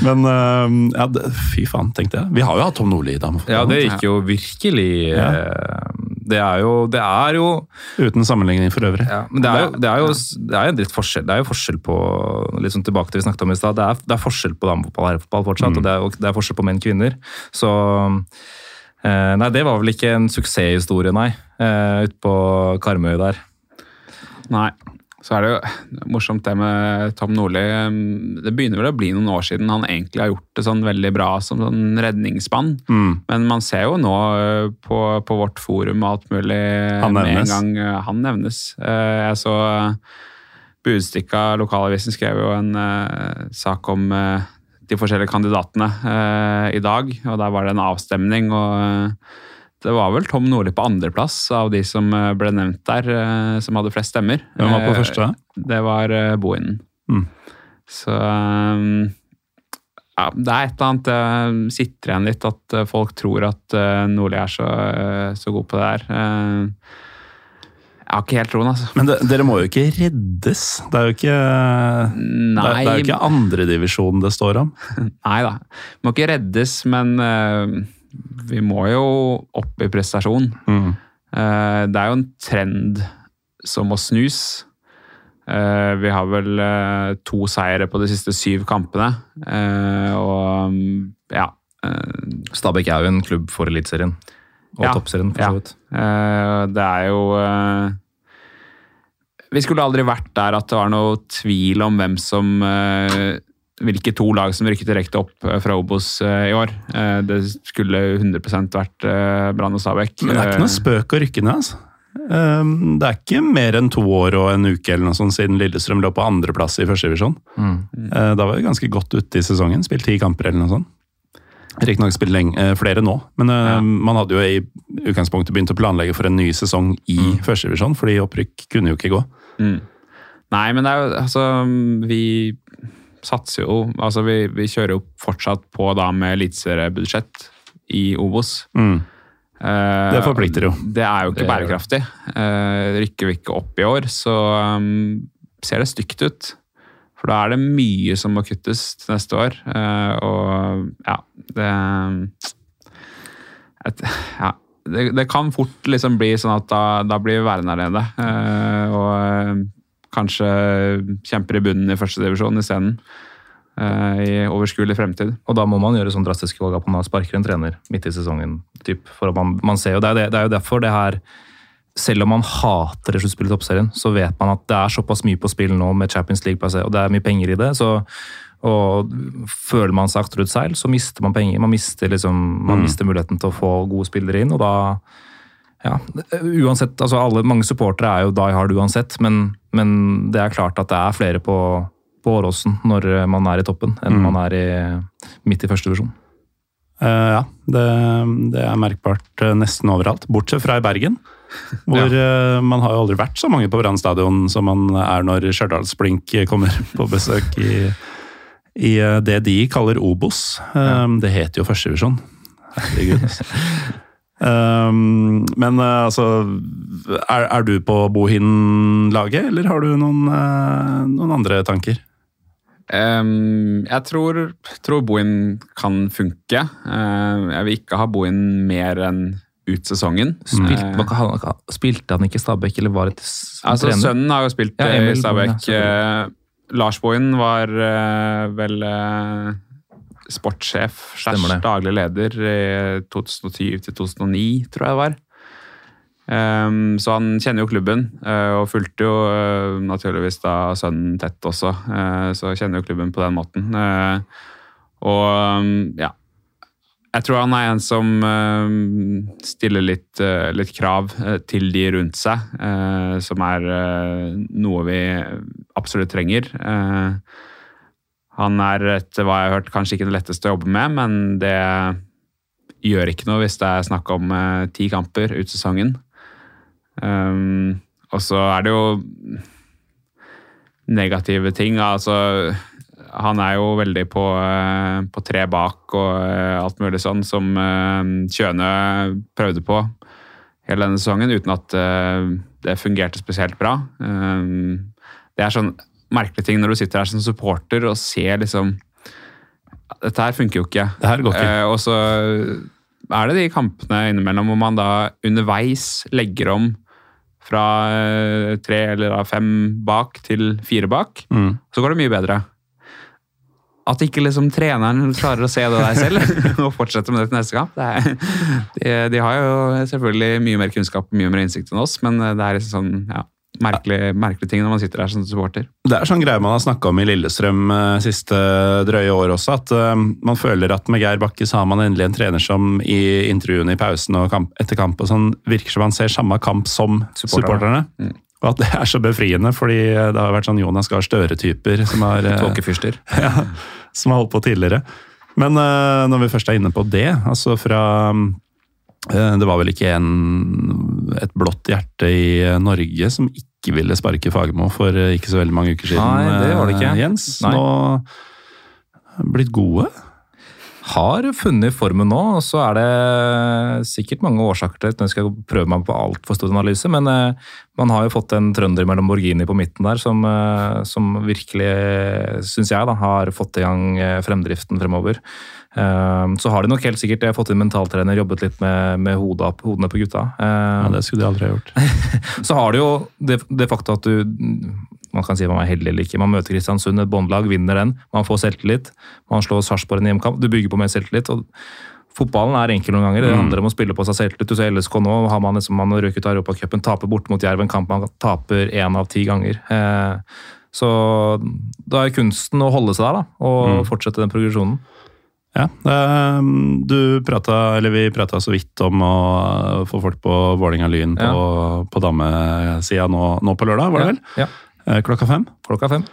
Speaker 1: Men uh, ja, fy faen, tenkte jeg. Vi har jo hatt Tom Nordli i damefotballen.
Speaker 2: Ja, det gikk jo virkelig ja det er jo, det er jo
Speaker 1: Uten sammenligning for øvrig.
Speaker 2: Ja, men det er jo, det er jo, det er litt forskjell, det er jo forskjell på litt sånn tilbake til vi snakket om i sted, det, det, er forskjell på damefotball og herrefotball fortsatt. Mm. Og, det er, og det er forskjell på menn og kvinner. Så eh, Nei, det var vel ikke en suksesshistorie, nei. Eh, Ute på Karmøy der.
Speaker 3: Nei. Så er det jo morsomt det med Tom Nordli. Det begynner vel å bli noen år siden han egentlig har gjort det sånn veldig bra som sånn redningsmann.
Speaker 1: Mm.
Speaker 3: Men man ser jo nå eh, på, på vårt forum og alt mulig
Speaker 1: Han
Speaker 3: med en
Speaker 1: nevnes.
Speaker 3: gang eh, han nevnes. Eh, Jeg så eh, Budstikka, lokalavisen, skrev jo en eh, sak om eh, de forskjellige kandidatene eh, i dag. Og der var det en avstemning, og eh, det var vel Tom Nordli på andreplass av de som eh, ble nevnt der, som hadde flest stemmer.
Speaker 1: Hvem var på første?
Speaker 3: Det var Bohinen.
Speaker 1: Mm.
Speaker 3: Så ja, det er et eller annet det sitter igjen litt, at folk tror at Nordli er så, så god på det der. Jeg har ikke helt troen, altså.
Speaker 1: Men det, dere må jo ikke reddes. Det er jo ikke, det
Speaker 3: Nei,
Speaker 1: det er jo ikke andredivisjonen det står om.
Speaker 3: nei da. Må ikke reddes, men uh, vi må jo opp i prestasjon.
Speaker 1: Mm.
Speaker 3: Uh, Det er jo en trend som må snus. Uh, Vi har vel to seire på de siste syv kampene. Eh, Og um, ja.
Speaker 2: Stabæk er jo en klubb for Eliteserien. Og
Speaker 3: Ja,
Speaker 2: Toppserien, for så vidt.
Speaker 3: eh, Det er jo Vi skulle aldri vært der at det var noe tvil om hvem som eh, hvilke to lag som rykket direkte opp eh, fra Obos eh, i år. Eh, Det skulle 100 vært Brann og Stabæk.
Speaker 1: Men det er ikke noe spøk å rykke ned, altså. Det er ikke mer enn to år og en uke eller noe sånt siden Lillestrøm lå på andreplass i førstedivisjon.
Speaker 2: Mm.
Speaker 1: Da var vi ganske godt ute i sesongen. Spilt ti kamper eller noe sånt. Riktignok spilt lenge, flere nå, men
Speaker 3: Ja.
Speaker 1: man hadde jo i utgangspunktet begynt å planlegge for en ny sesong i
Speaker 3: Mm.
Speaker 1: førstedivisjon, fordi opprykk kunne jo ikke gå.
Speaker 3: Mm. Nei, men det er jo altså Vi satser jo Altså, vi, vi kjører jo fortsatt på da med eliteseriebudsjett i Obos.
Speaker 1: Mm.
Speaker 3: Eh,
Speaker 1: Det forplikter jo.
Speaker 3: Det er jo ikke
Speaker 2: Det
Speaker 3: bærekraftig. Eh, rykker vi ikke opp i år, så um, ser det stygt ut. For da er det mye som må kuttes til neste år. Eh, og ja, det et, ja, det, det kan fort liksom bli sånn at da, da blir der nede. eh, og eh, kanskje kjemper i bunnen i førstedivisjon isteden. Uh, I overskuelig fremtid.
Speaker 2: Og da må man gjøre sånn drastiske valg at man sparker en trener midt i sesongen. Typ, for man, man ser jo, det, er, det er jo derfor det her Selv om man hater sluttspillet i toppserien, så vet man at det er såpass mye på spill nå med Champions League, og det er mye penger i det. så og Føler man seg akterutseilt, så mister man penger. Man mister, liksom, man
Speaker 1: Mm.
Speaker 2: mister muligheten til å få gode spillere inn. og da ja, uansett, altså alle, Mange supportere er jo die hard uansett, men, men det er klart at det er flere på, på Åråsen når man er i toppen, enn
Speaker 1: Mm.
Speaker 2: man er i, midt i første divisjon.
Speaker 1: Uh, ja, det, det er merkbart eh, nesten overalt, bortsett fra i Bergen. Hvor eh, man har jo aldri vært så mange på Brann stadion som man er når Stjørdalsblink kommer på besøk i, i eh, det de kaller Obos. Ja. Det heter jo førstedivisjon. Herregud. Eh, men eh, altså er, er du på Bohin-laget, eller har du noen, eh, noen andre tanker?
Speaker 3: Um, jeg tror, tror Bohin kan funke. Uh, jeg vil ikke ha Bohin mer enn ut sesongen.
Speaker 2: Spilte, han- spilte han ikke i Stabæk, eller var det
Speaker 3: altså,
Speaker 2: trener?
Speaker 3: sønnen har jo spilt
Speaker 2: Ja, Emil
Speaker 3: i Stabæk. Lars Bohin var eh, vel eh, sportssjef slash daglig leder i 2007 til 2009, tror jeg det var. Um, så han kjenner jo klubben, uh, og fulgte jo uh, naturligvis da sønnen tett også. Uh, så kjenner jo klubben på den måten. Og um, ja. Jeg tror han er en som eh, stiller litt, eh, litt krav eh, til de rundt seg, eh, som er noe vi absolutt trenger. Han er, etter hva jeg har hørt, kanskje ikke det letteste å jobbe med, men det gjør ikke noe hvis det er snakk om ti kamper ut sesongen. Um, og så er det jo negative ting. Altså, han er jo veldig på, eh, på tre bak og eh, alt mulig sånn, som eh, Kjøne prøvde på hele denne sesongen, uten at eh, det fungerte spesielt bra. Det er sånn merkelig ting når du sitter her som supporter og ser liksom Dette her funker jo ikke.
Speaker 1: Det her går ikke.
Speaker 3: Eh, og så er det de kampene innimellom hvor man da underveis legger om fra eh, tre eller fem bak til fire bak.
Speaker 1: Mm.
Speaker 3: Så går det mye bedre. At ikke liksom treneren klarer å se det der selv og fortsette med det til neste kamp. Det er, de, de har jo selvfølgelig mye mer kunnskap og mye mer innsikt enn oss, men det er liksom sånn, ja, merkelig, merkelig ting når man sitter der som supporter.
Speaker 1: Det er sånn greie man har snakka om i Lillestrøm uh, siste drøye år også, at uh, man føler at med Geir Bakke så har man endelig en trener som i intervjuene i pausen og kamp, etter kamp og sånn, virker som han ser samme kamp som supporterne. Mm. Og at det er så befriende, fordi det har vært sånn Jonas Gahr Støre-typer som har
Speaker 2: Tåkefyrster.
Speaker 1: ja, som har holdt på tidligere. Men uh, når vi først er inne på det, altså fra Det var vel ikke en, et blått hjerte i Norge som ikke ville sparke Fagermo for eh, ikke så veldig mange uker siden.
Speaker 2: Nei, det var det ikke.
Speaker 1: Eh, Jens, Nei. nå blitt gode?
Speaker 2: Har funnet formen nå, og så er det sikkert mange årsaker til det. Jeg skal prøve meg på altfor stor analyse, men eh, man har jo fått en trønder mellom Borgini på midten der som, som virkelig, syns jeg, da, har fått i gang fremdriften fremover. Så har de nok helt sikkert jeg har fått inn mentaltrener, jobbet litt med, med hodet, hodene på gutta.
Speaker 1: Ja, Det skulle de aldri ha gjort.
Speaker 2: så har du jo det, det faktum at du man kan si man er heldig eller ikke. Man møter Kristiansund, et båndlag, vinner den. Man får selvtillit. Man slår Sarpsborg i hjemmekamp. Du bygger på mer selvtillit. og Fotballen er enkel noen ganger. Det mm. handler om å spille på seg selvtillit. Du ser LSK nå har man liksom, man røket Europacupen, taper bort mot Jerv en kamp man taper én av ti ganger. Eh, så da er kunsten å holde seg der da, og mm. fortsette den progresjonen.
Speaker 1: Ja, ehm, du prata, eller vi prata så vidt om å få folk på Vålinga-Lyn på, ja. på damesida nå, nå, på lørdag, var det vel?
Speaker 2: Ja.
Speaker 1: Eh, klokka fem.
Speaker 2: Klokka fem.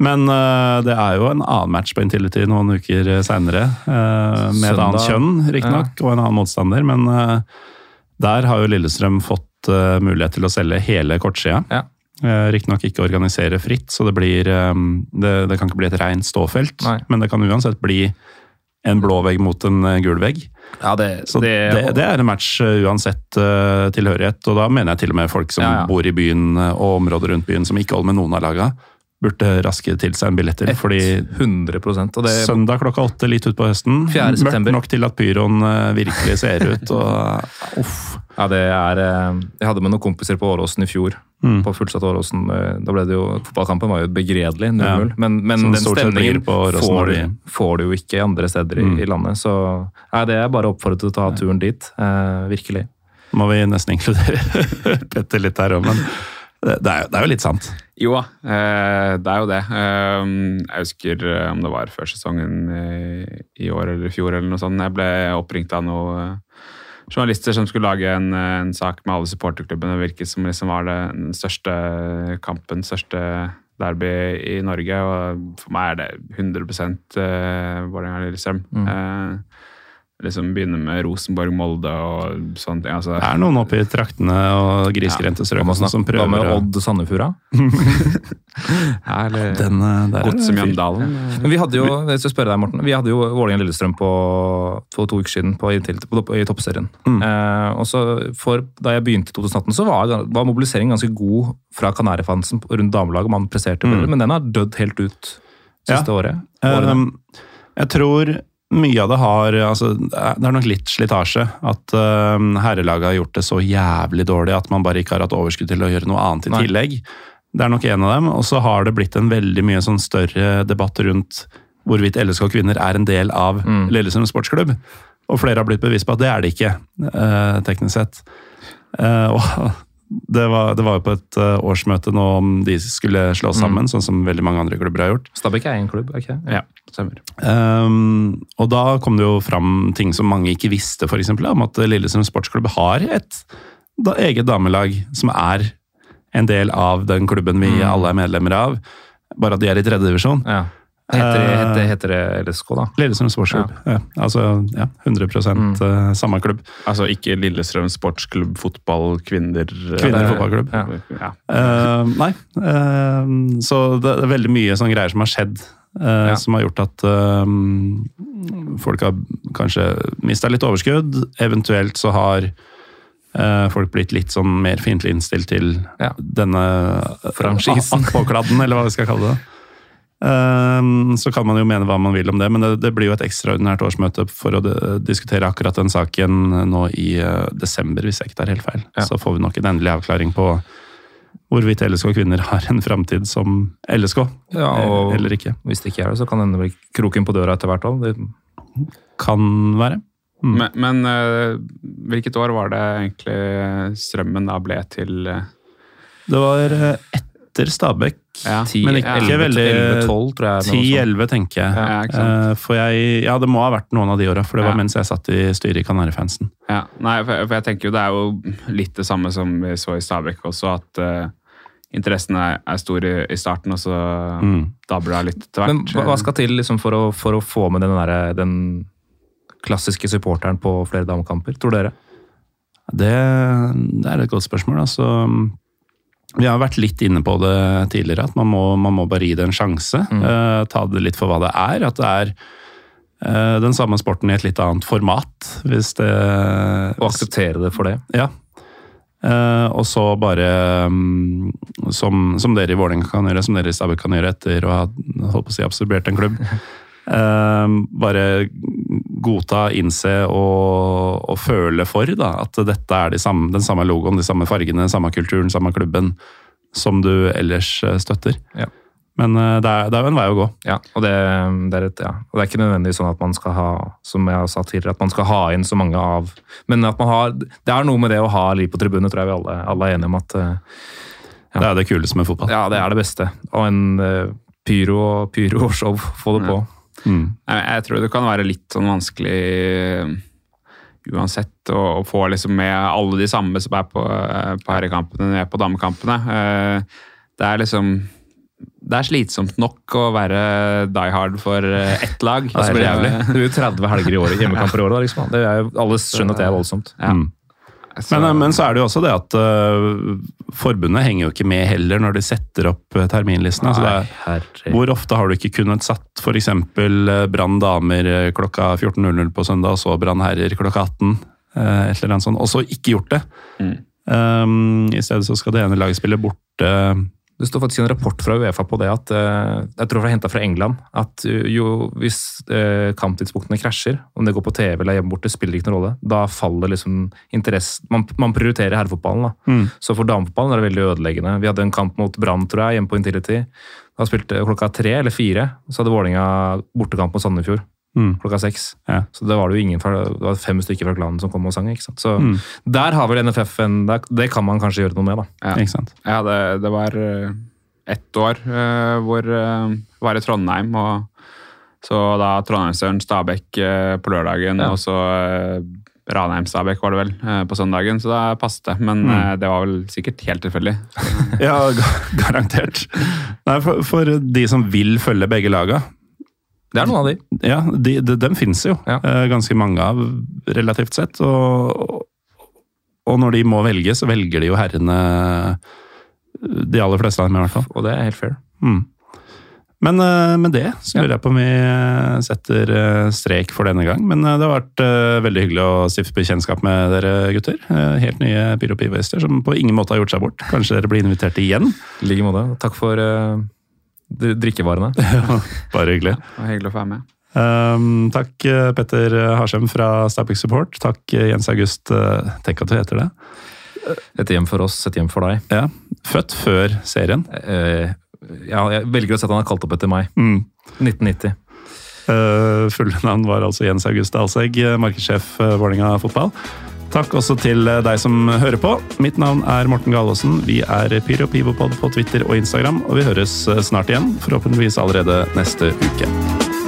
Speaker 1: Men uh, det er jo en annen match på Intility noen uker seinere. Uh, med et annet kjønn, riktignok, ja. og en annen motstander. Men uh, der har jo Lillestrøm fått mulighet til å selge hele kortsida.
Speaker 2: Ja.
Speaker 1: Riktignok ikke organisere fritt, så det, blir, um, det, det kan ikke bli et rent ståfelt.
Speaker 2: Nei.
Speaker 1: Men det kan uansett bli en blå vegg mot en eh, gul vegg.
Speaker 2: Ja, det,
Speaker 1: så det, det, det, er en match eh, uansett uh, tilhørighet. Og da mener jeg til og med folk som ja, ja. bor i byen og området rundt byen som ikke holder med noen av laga, burde raske til seg en billetter. fordi
Speaker 2: 100 og
Speaker 1: det, Søndag klokka åtte litt utpå høsten. Mørkt nok til at pyroen virkelig ser ut. og uff.
Speaker 2: Ja, det er Jeg hadde med noen kompiser på Åråsen i fjor mm. på fullsatt Åråsen. Da ble det jo, Fotballkampen var jo begredelig, 0-0. Ja. Men, men den stemningen får, får, du jo ikke andre steder mm. i, i, landet. Så nei, det er bare oppfordret til å ta turen dit. Eh, virkelig.
Speaker 1: Må vi nesten inkludere Petter litt her òg, men det er, det er, jo litt sant.
Speaker 3: Jo da, eh, det er jo det. Eh, jeg husker eh, om det var før sesongen i år eller i fjor eller noe sånt. Jeg ble oppringt av noen journalister som skulle lage en, en sak med alle supporterklubbene. Det virket som liksom var det, den største kampen, største derby i Norge. Og for meg er det 100% uh, Vålerenga-Lillestrøm. Mm. Liksom begynne med Rosenborg-Molde og sånne ting. Altså.
Speaker 1: Det er noen oppe i traktene og grisgrendte strøk ja, som prøver
Speaker 2: Hva med Odd Sandefjorda?
Speaker 3: ja, eller Den, eh,
Speaker 2: Men vi hadde jo jeg skal spørre deg, Morten, vi hadde jo Vålerenga-Lillestrøm på, for to uker siden på, på, i toppserien. Mm. Eh, og så for, Da jeg begynte i 2018, så var, var mobiliseringen ganske god fra Kanarifansen rundt damelaget. Man presterte mm. men den har dødd helt ut siste ja. året.
Speaker 1: Um, jeg tror mye av det har altså, Det er nok litt slitasje. At uh, herrelaget har gjort det så jævlig dårlig at man bare ikke har hatt overskudd til å gjøre noe annet i Nei. tillegg. Det er nok en av dem. Og så har det blitt en veldig mye sånn større debatt rundt hvorvidt LSK kvinner er en del av mm. Lillestrøm sportsklubb. Og flere har blitt bevisst på at det er det ikke, uh, teknisk sett. Uh, og det var, det var, jo på et uh, årsmøte nå om de skulle slå sammen, mm. sånn som veldig mange andre klubber har gjort.
Speaker 2: Stabæk er en klubb, ikke
Speaker 3: Ja, stemmer.
Speaker 1: Um, og da kom det jo fram ting som mange ikke visste, f.eks. om at Lillestrøm sportsklubb har et da, eget damelag som er en del av den klubben vi mm. alle er medlemmer av. Bare at de er i tredjedivisjon.
Speaker 2: Ja. Heter, det, heter, heter det LSK, da?
Speaker 1: Lillestrøm Sportsklubb. Ja. Ja, altså ja, 100 mm. Eh, samme klubb.
Speaker 3: Altså ikke Lillestrøm Sportsklubb fotball kvinner
Speaker 1: Kvinner fotballklubb. Ja. Uh, nei. Uh, så det er veldig mye sånne greier som har skjedd. Uh, som har gjort at folk har kanskje mista litt overskudd. Eventuelt så har folk blitt litt sånn mer fiendtlig innstilt til denne
Speaker 2: franchisen.
Speaker 1: Påkladden, eller hva vi skal kalle det. Ehm, så kan man jo mene hva man vil om det, men det, blir jo et ekstraordinært årsmøte for å diskutere akkurat den saken nå i eh, desember, hvis jeg ikke tar helt feil. Ja. Så får vi nok en endelig avklaring på hvorvidt LSK kvinner har en framtid som LSK,
Speaker 2: ja,
Speaker 1: og eller ikke.
Speaker 2: Hvis det ikke er det, så kan det bli kroken på døra etter hvert òg.
Speaker 1: Det kan være.
Speaker 3: Mm. Men, men uh, hvilket år var det egentlig strømmen da ble til uh
Speaker 1: Det var eh, etter Stabæk,
Speaker 3: Ja.
Speaker 2: 10,
Speaker 1: Men ikke
Speaker 2: 11,
Speaker 1: veldig-
Speaker 2: 11, tror jeg.
Speaker 1: 10-11 tenker jeg.
Speaker 3: Ja, ikke sant.
Speaker 1: Eh, For jeg, ja, det må ha vært noen av de åra, for det var
Speaker 3: Ja.
Speaker 1: mens jeg satt i styret i Kanarifansen.
Speaker 3: Ja, nei, for, for jeg tenker jo det er jo litt det samme som vi så i Stabæk også, at uh, interessen er, er stor i, i starten, og så
Speaker 1: Mm.
Speaker 3: dabler det litt etter hvert.
Speaker 2: hva, hva skal til liksom, for, å, for å få med den, der, den klassiske supporteren på flere damekamper, tror dere?
Speaker 1: Det, det er et godt spørsmål. Altså, vi har vært litt inne på det tidligere, at man må, man må bare gi det en sjanse. eh, ta det litt for hva det er. At det er uh, den samme sporten i et litt annet format, hvis det
Speaker 2: Og akseptere det for det?
Speaker 1: Ja. Uh, og så bare, um, som, som dere i Vålerenga kan gjøre, som dere i Stabæk kan gjøre etter å ha holdt på å si, absorbert en klubb. bare godta, innse og, og føle for da, at dette er de samme, den samme logoen, de samme fargene, samme kulturen, samme klubben som du ellers eh, støtter.
Speaker 2: Ja.
Speaker 1: Men eh, det er, det er jo en vei å gå.
Speaker 2: Ja, og det, det, er et, ja. og det er ikke nødvendigvis sånn at man skal ha som jeg har sagt tidligere, at man skal ha inn så mange av Men at man har, det er noe med det å ha liv på tribunen, tror jeg vi alle, alle er enige om at ja.
Speaker 1: Det er det kuleste med fotball.
Speaker 2: ja, det er det beste. Og en eh, pyro og pyro-show, få det på.
Speaker 1: Mm.
Speaker 3: Jeg, jeg tror det kan være litt sånn vanskelig eh, uansett å, å få liksom med alle de samme som er på, eh, på herrekampene, ned på damekampene. Eh, Det er liksom det er slitsomt nok å være die hard for ett lag.
Speaker 2: Det blir jævlig. Det blir jo 30 helger i året, hjemmekamper i året. Liksom. Er alle skjønner at det er voldsomt.
Speaker 3: Ja.
Speaker 1: Mm.
Speaker 3: Så-
Speaker 1: Men, men så er det jo også det at uh, forbundet henger jo ikke med heller når de setter opp øh, terminlistene. Altså hvor ofte har du ikke kunnet satt f.eks. Brann damer klokka 14.00 på søndag, og så Brann herrer klokka 18, Uh, et eller annet sånt, og så ikke gjort det.
Speaker 3: Mm.
Speaker 1: Um, I stedet så skal det ene laget spille borte.
Speaker 2: Det står faktisk en rapport fra Uefa på det at eh, jeg tror det er henta fra England, at eh, jo, hvis eh, kamptidspunktene krasjer, om det går på TV eller hjemme borte, spiller ikke noen rolle. Da faller liksom interesse Man, man prioriterer herrefotballen. da.
Speaker 1: Mm.
Speaker 2: Så for damefotballen er det veldig ødeleggende. Vi hadde en kamp mot Brann, tror jeg, hjemme på Intility. Da spilte klokka tre eller fire, så hadde Vålerenga bortekamp mot Sandefjord
Speaker 1: Mm.
Speaker 2: klokka seks.
Speaker 1: Ja.
Speaker 2: Så det var det jo ingen fra, det var fem stykker fra klanen som kom og sang. ikke sant? Så
Speaker 1: Mm.
Speaker 2: der har vel NFF en der, Det kan man kanskje gjøre noe med, da.
Speaker 3: Ja.
Speaker 1: Ikke sant?
Speaker 3: Ja, det, det var eh, ett år uh, hvor uh, var i Trondheim, og så da Trondheimsøren Stabæk uh, på lørdagen,
Speaker 2: Ja.
Speaker 3: og så uh, Ranheim-Stabæk var det vel på søndagen, så da passet det. Men
Speaker 1: Mm.
Speaker 3: det var vel sikkert helt tilfeldig.
Speaker 1: Ja, garantert. Nei, for, for de som vil følge begge laga,
Speaker 2: Det er noen av de.
Speaker 1: Ja, de, de, dem finnes jo.
Speaker 2: Ja.
Speaker 1: eh, Ganske mange av, relativt sett. Og, og når de må velge, så velger de jo herrene De aller fleste av dem, i hvert fall.
Speaker 2: Og det er helt fair.
Speaker 1: Mm. Men eh, med det så lurer jeg på om vi eh, setter eh, strek for denne gang. Men eh, det har vært eh, veldig hyggelig å stifte bekjentskap med dere gutter. Eh, Helt nye Pyro Pivoister som på ingen måte har gjort seg bort. Kanskje dere blir invitert igjen?
Speaker 2: I like måte. Takk for drikkevarene.
Speaker 1: Bare hyggelig.
Speaker 3: Det var hyggelig å få være med.
Speaker 1: Um, takk eh, Petter Harsem fra Stabæk Support. Takk eh, Jens August. eh, Tenk at du heter det.
Speaker 2: Et hjem for oss, et hjem for deg.
Speaker 1: Ja. Født før serien.
Speaker 2: Uh, ja, jeg velger å si at han har kalt opp etter meg.
Speaker 1: Mm.
Speaker 2: 1990.
Speaker 1: Uh, fulle navn var altså Jens August Alsegg, markedssjef Vålerenga fotball. Takk også til eh, deg som hører på. Mitt navn er Morten Galaasen. Vi er Pyro Pivopod på Twitter og Instagram, og vi høres eh, snart igjen. Forhåpentligvis allerede neste uke.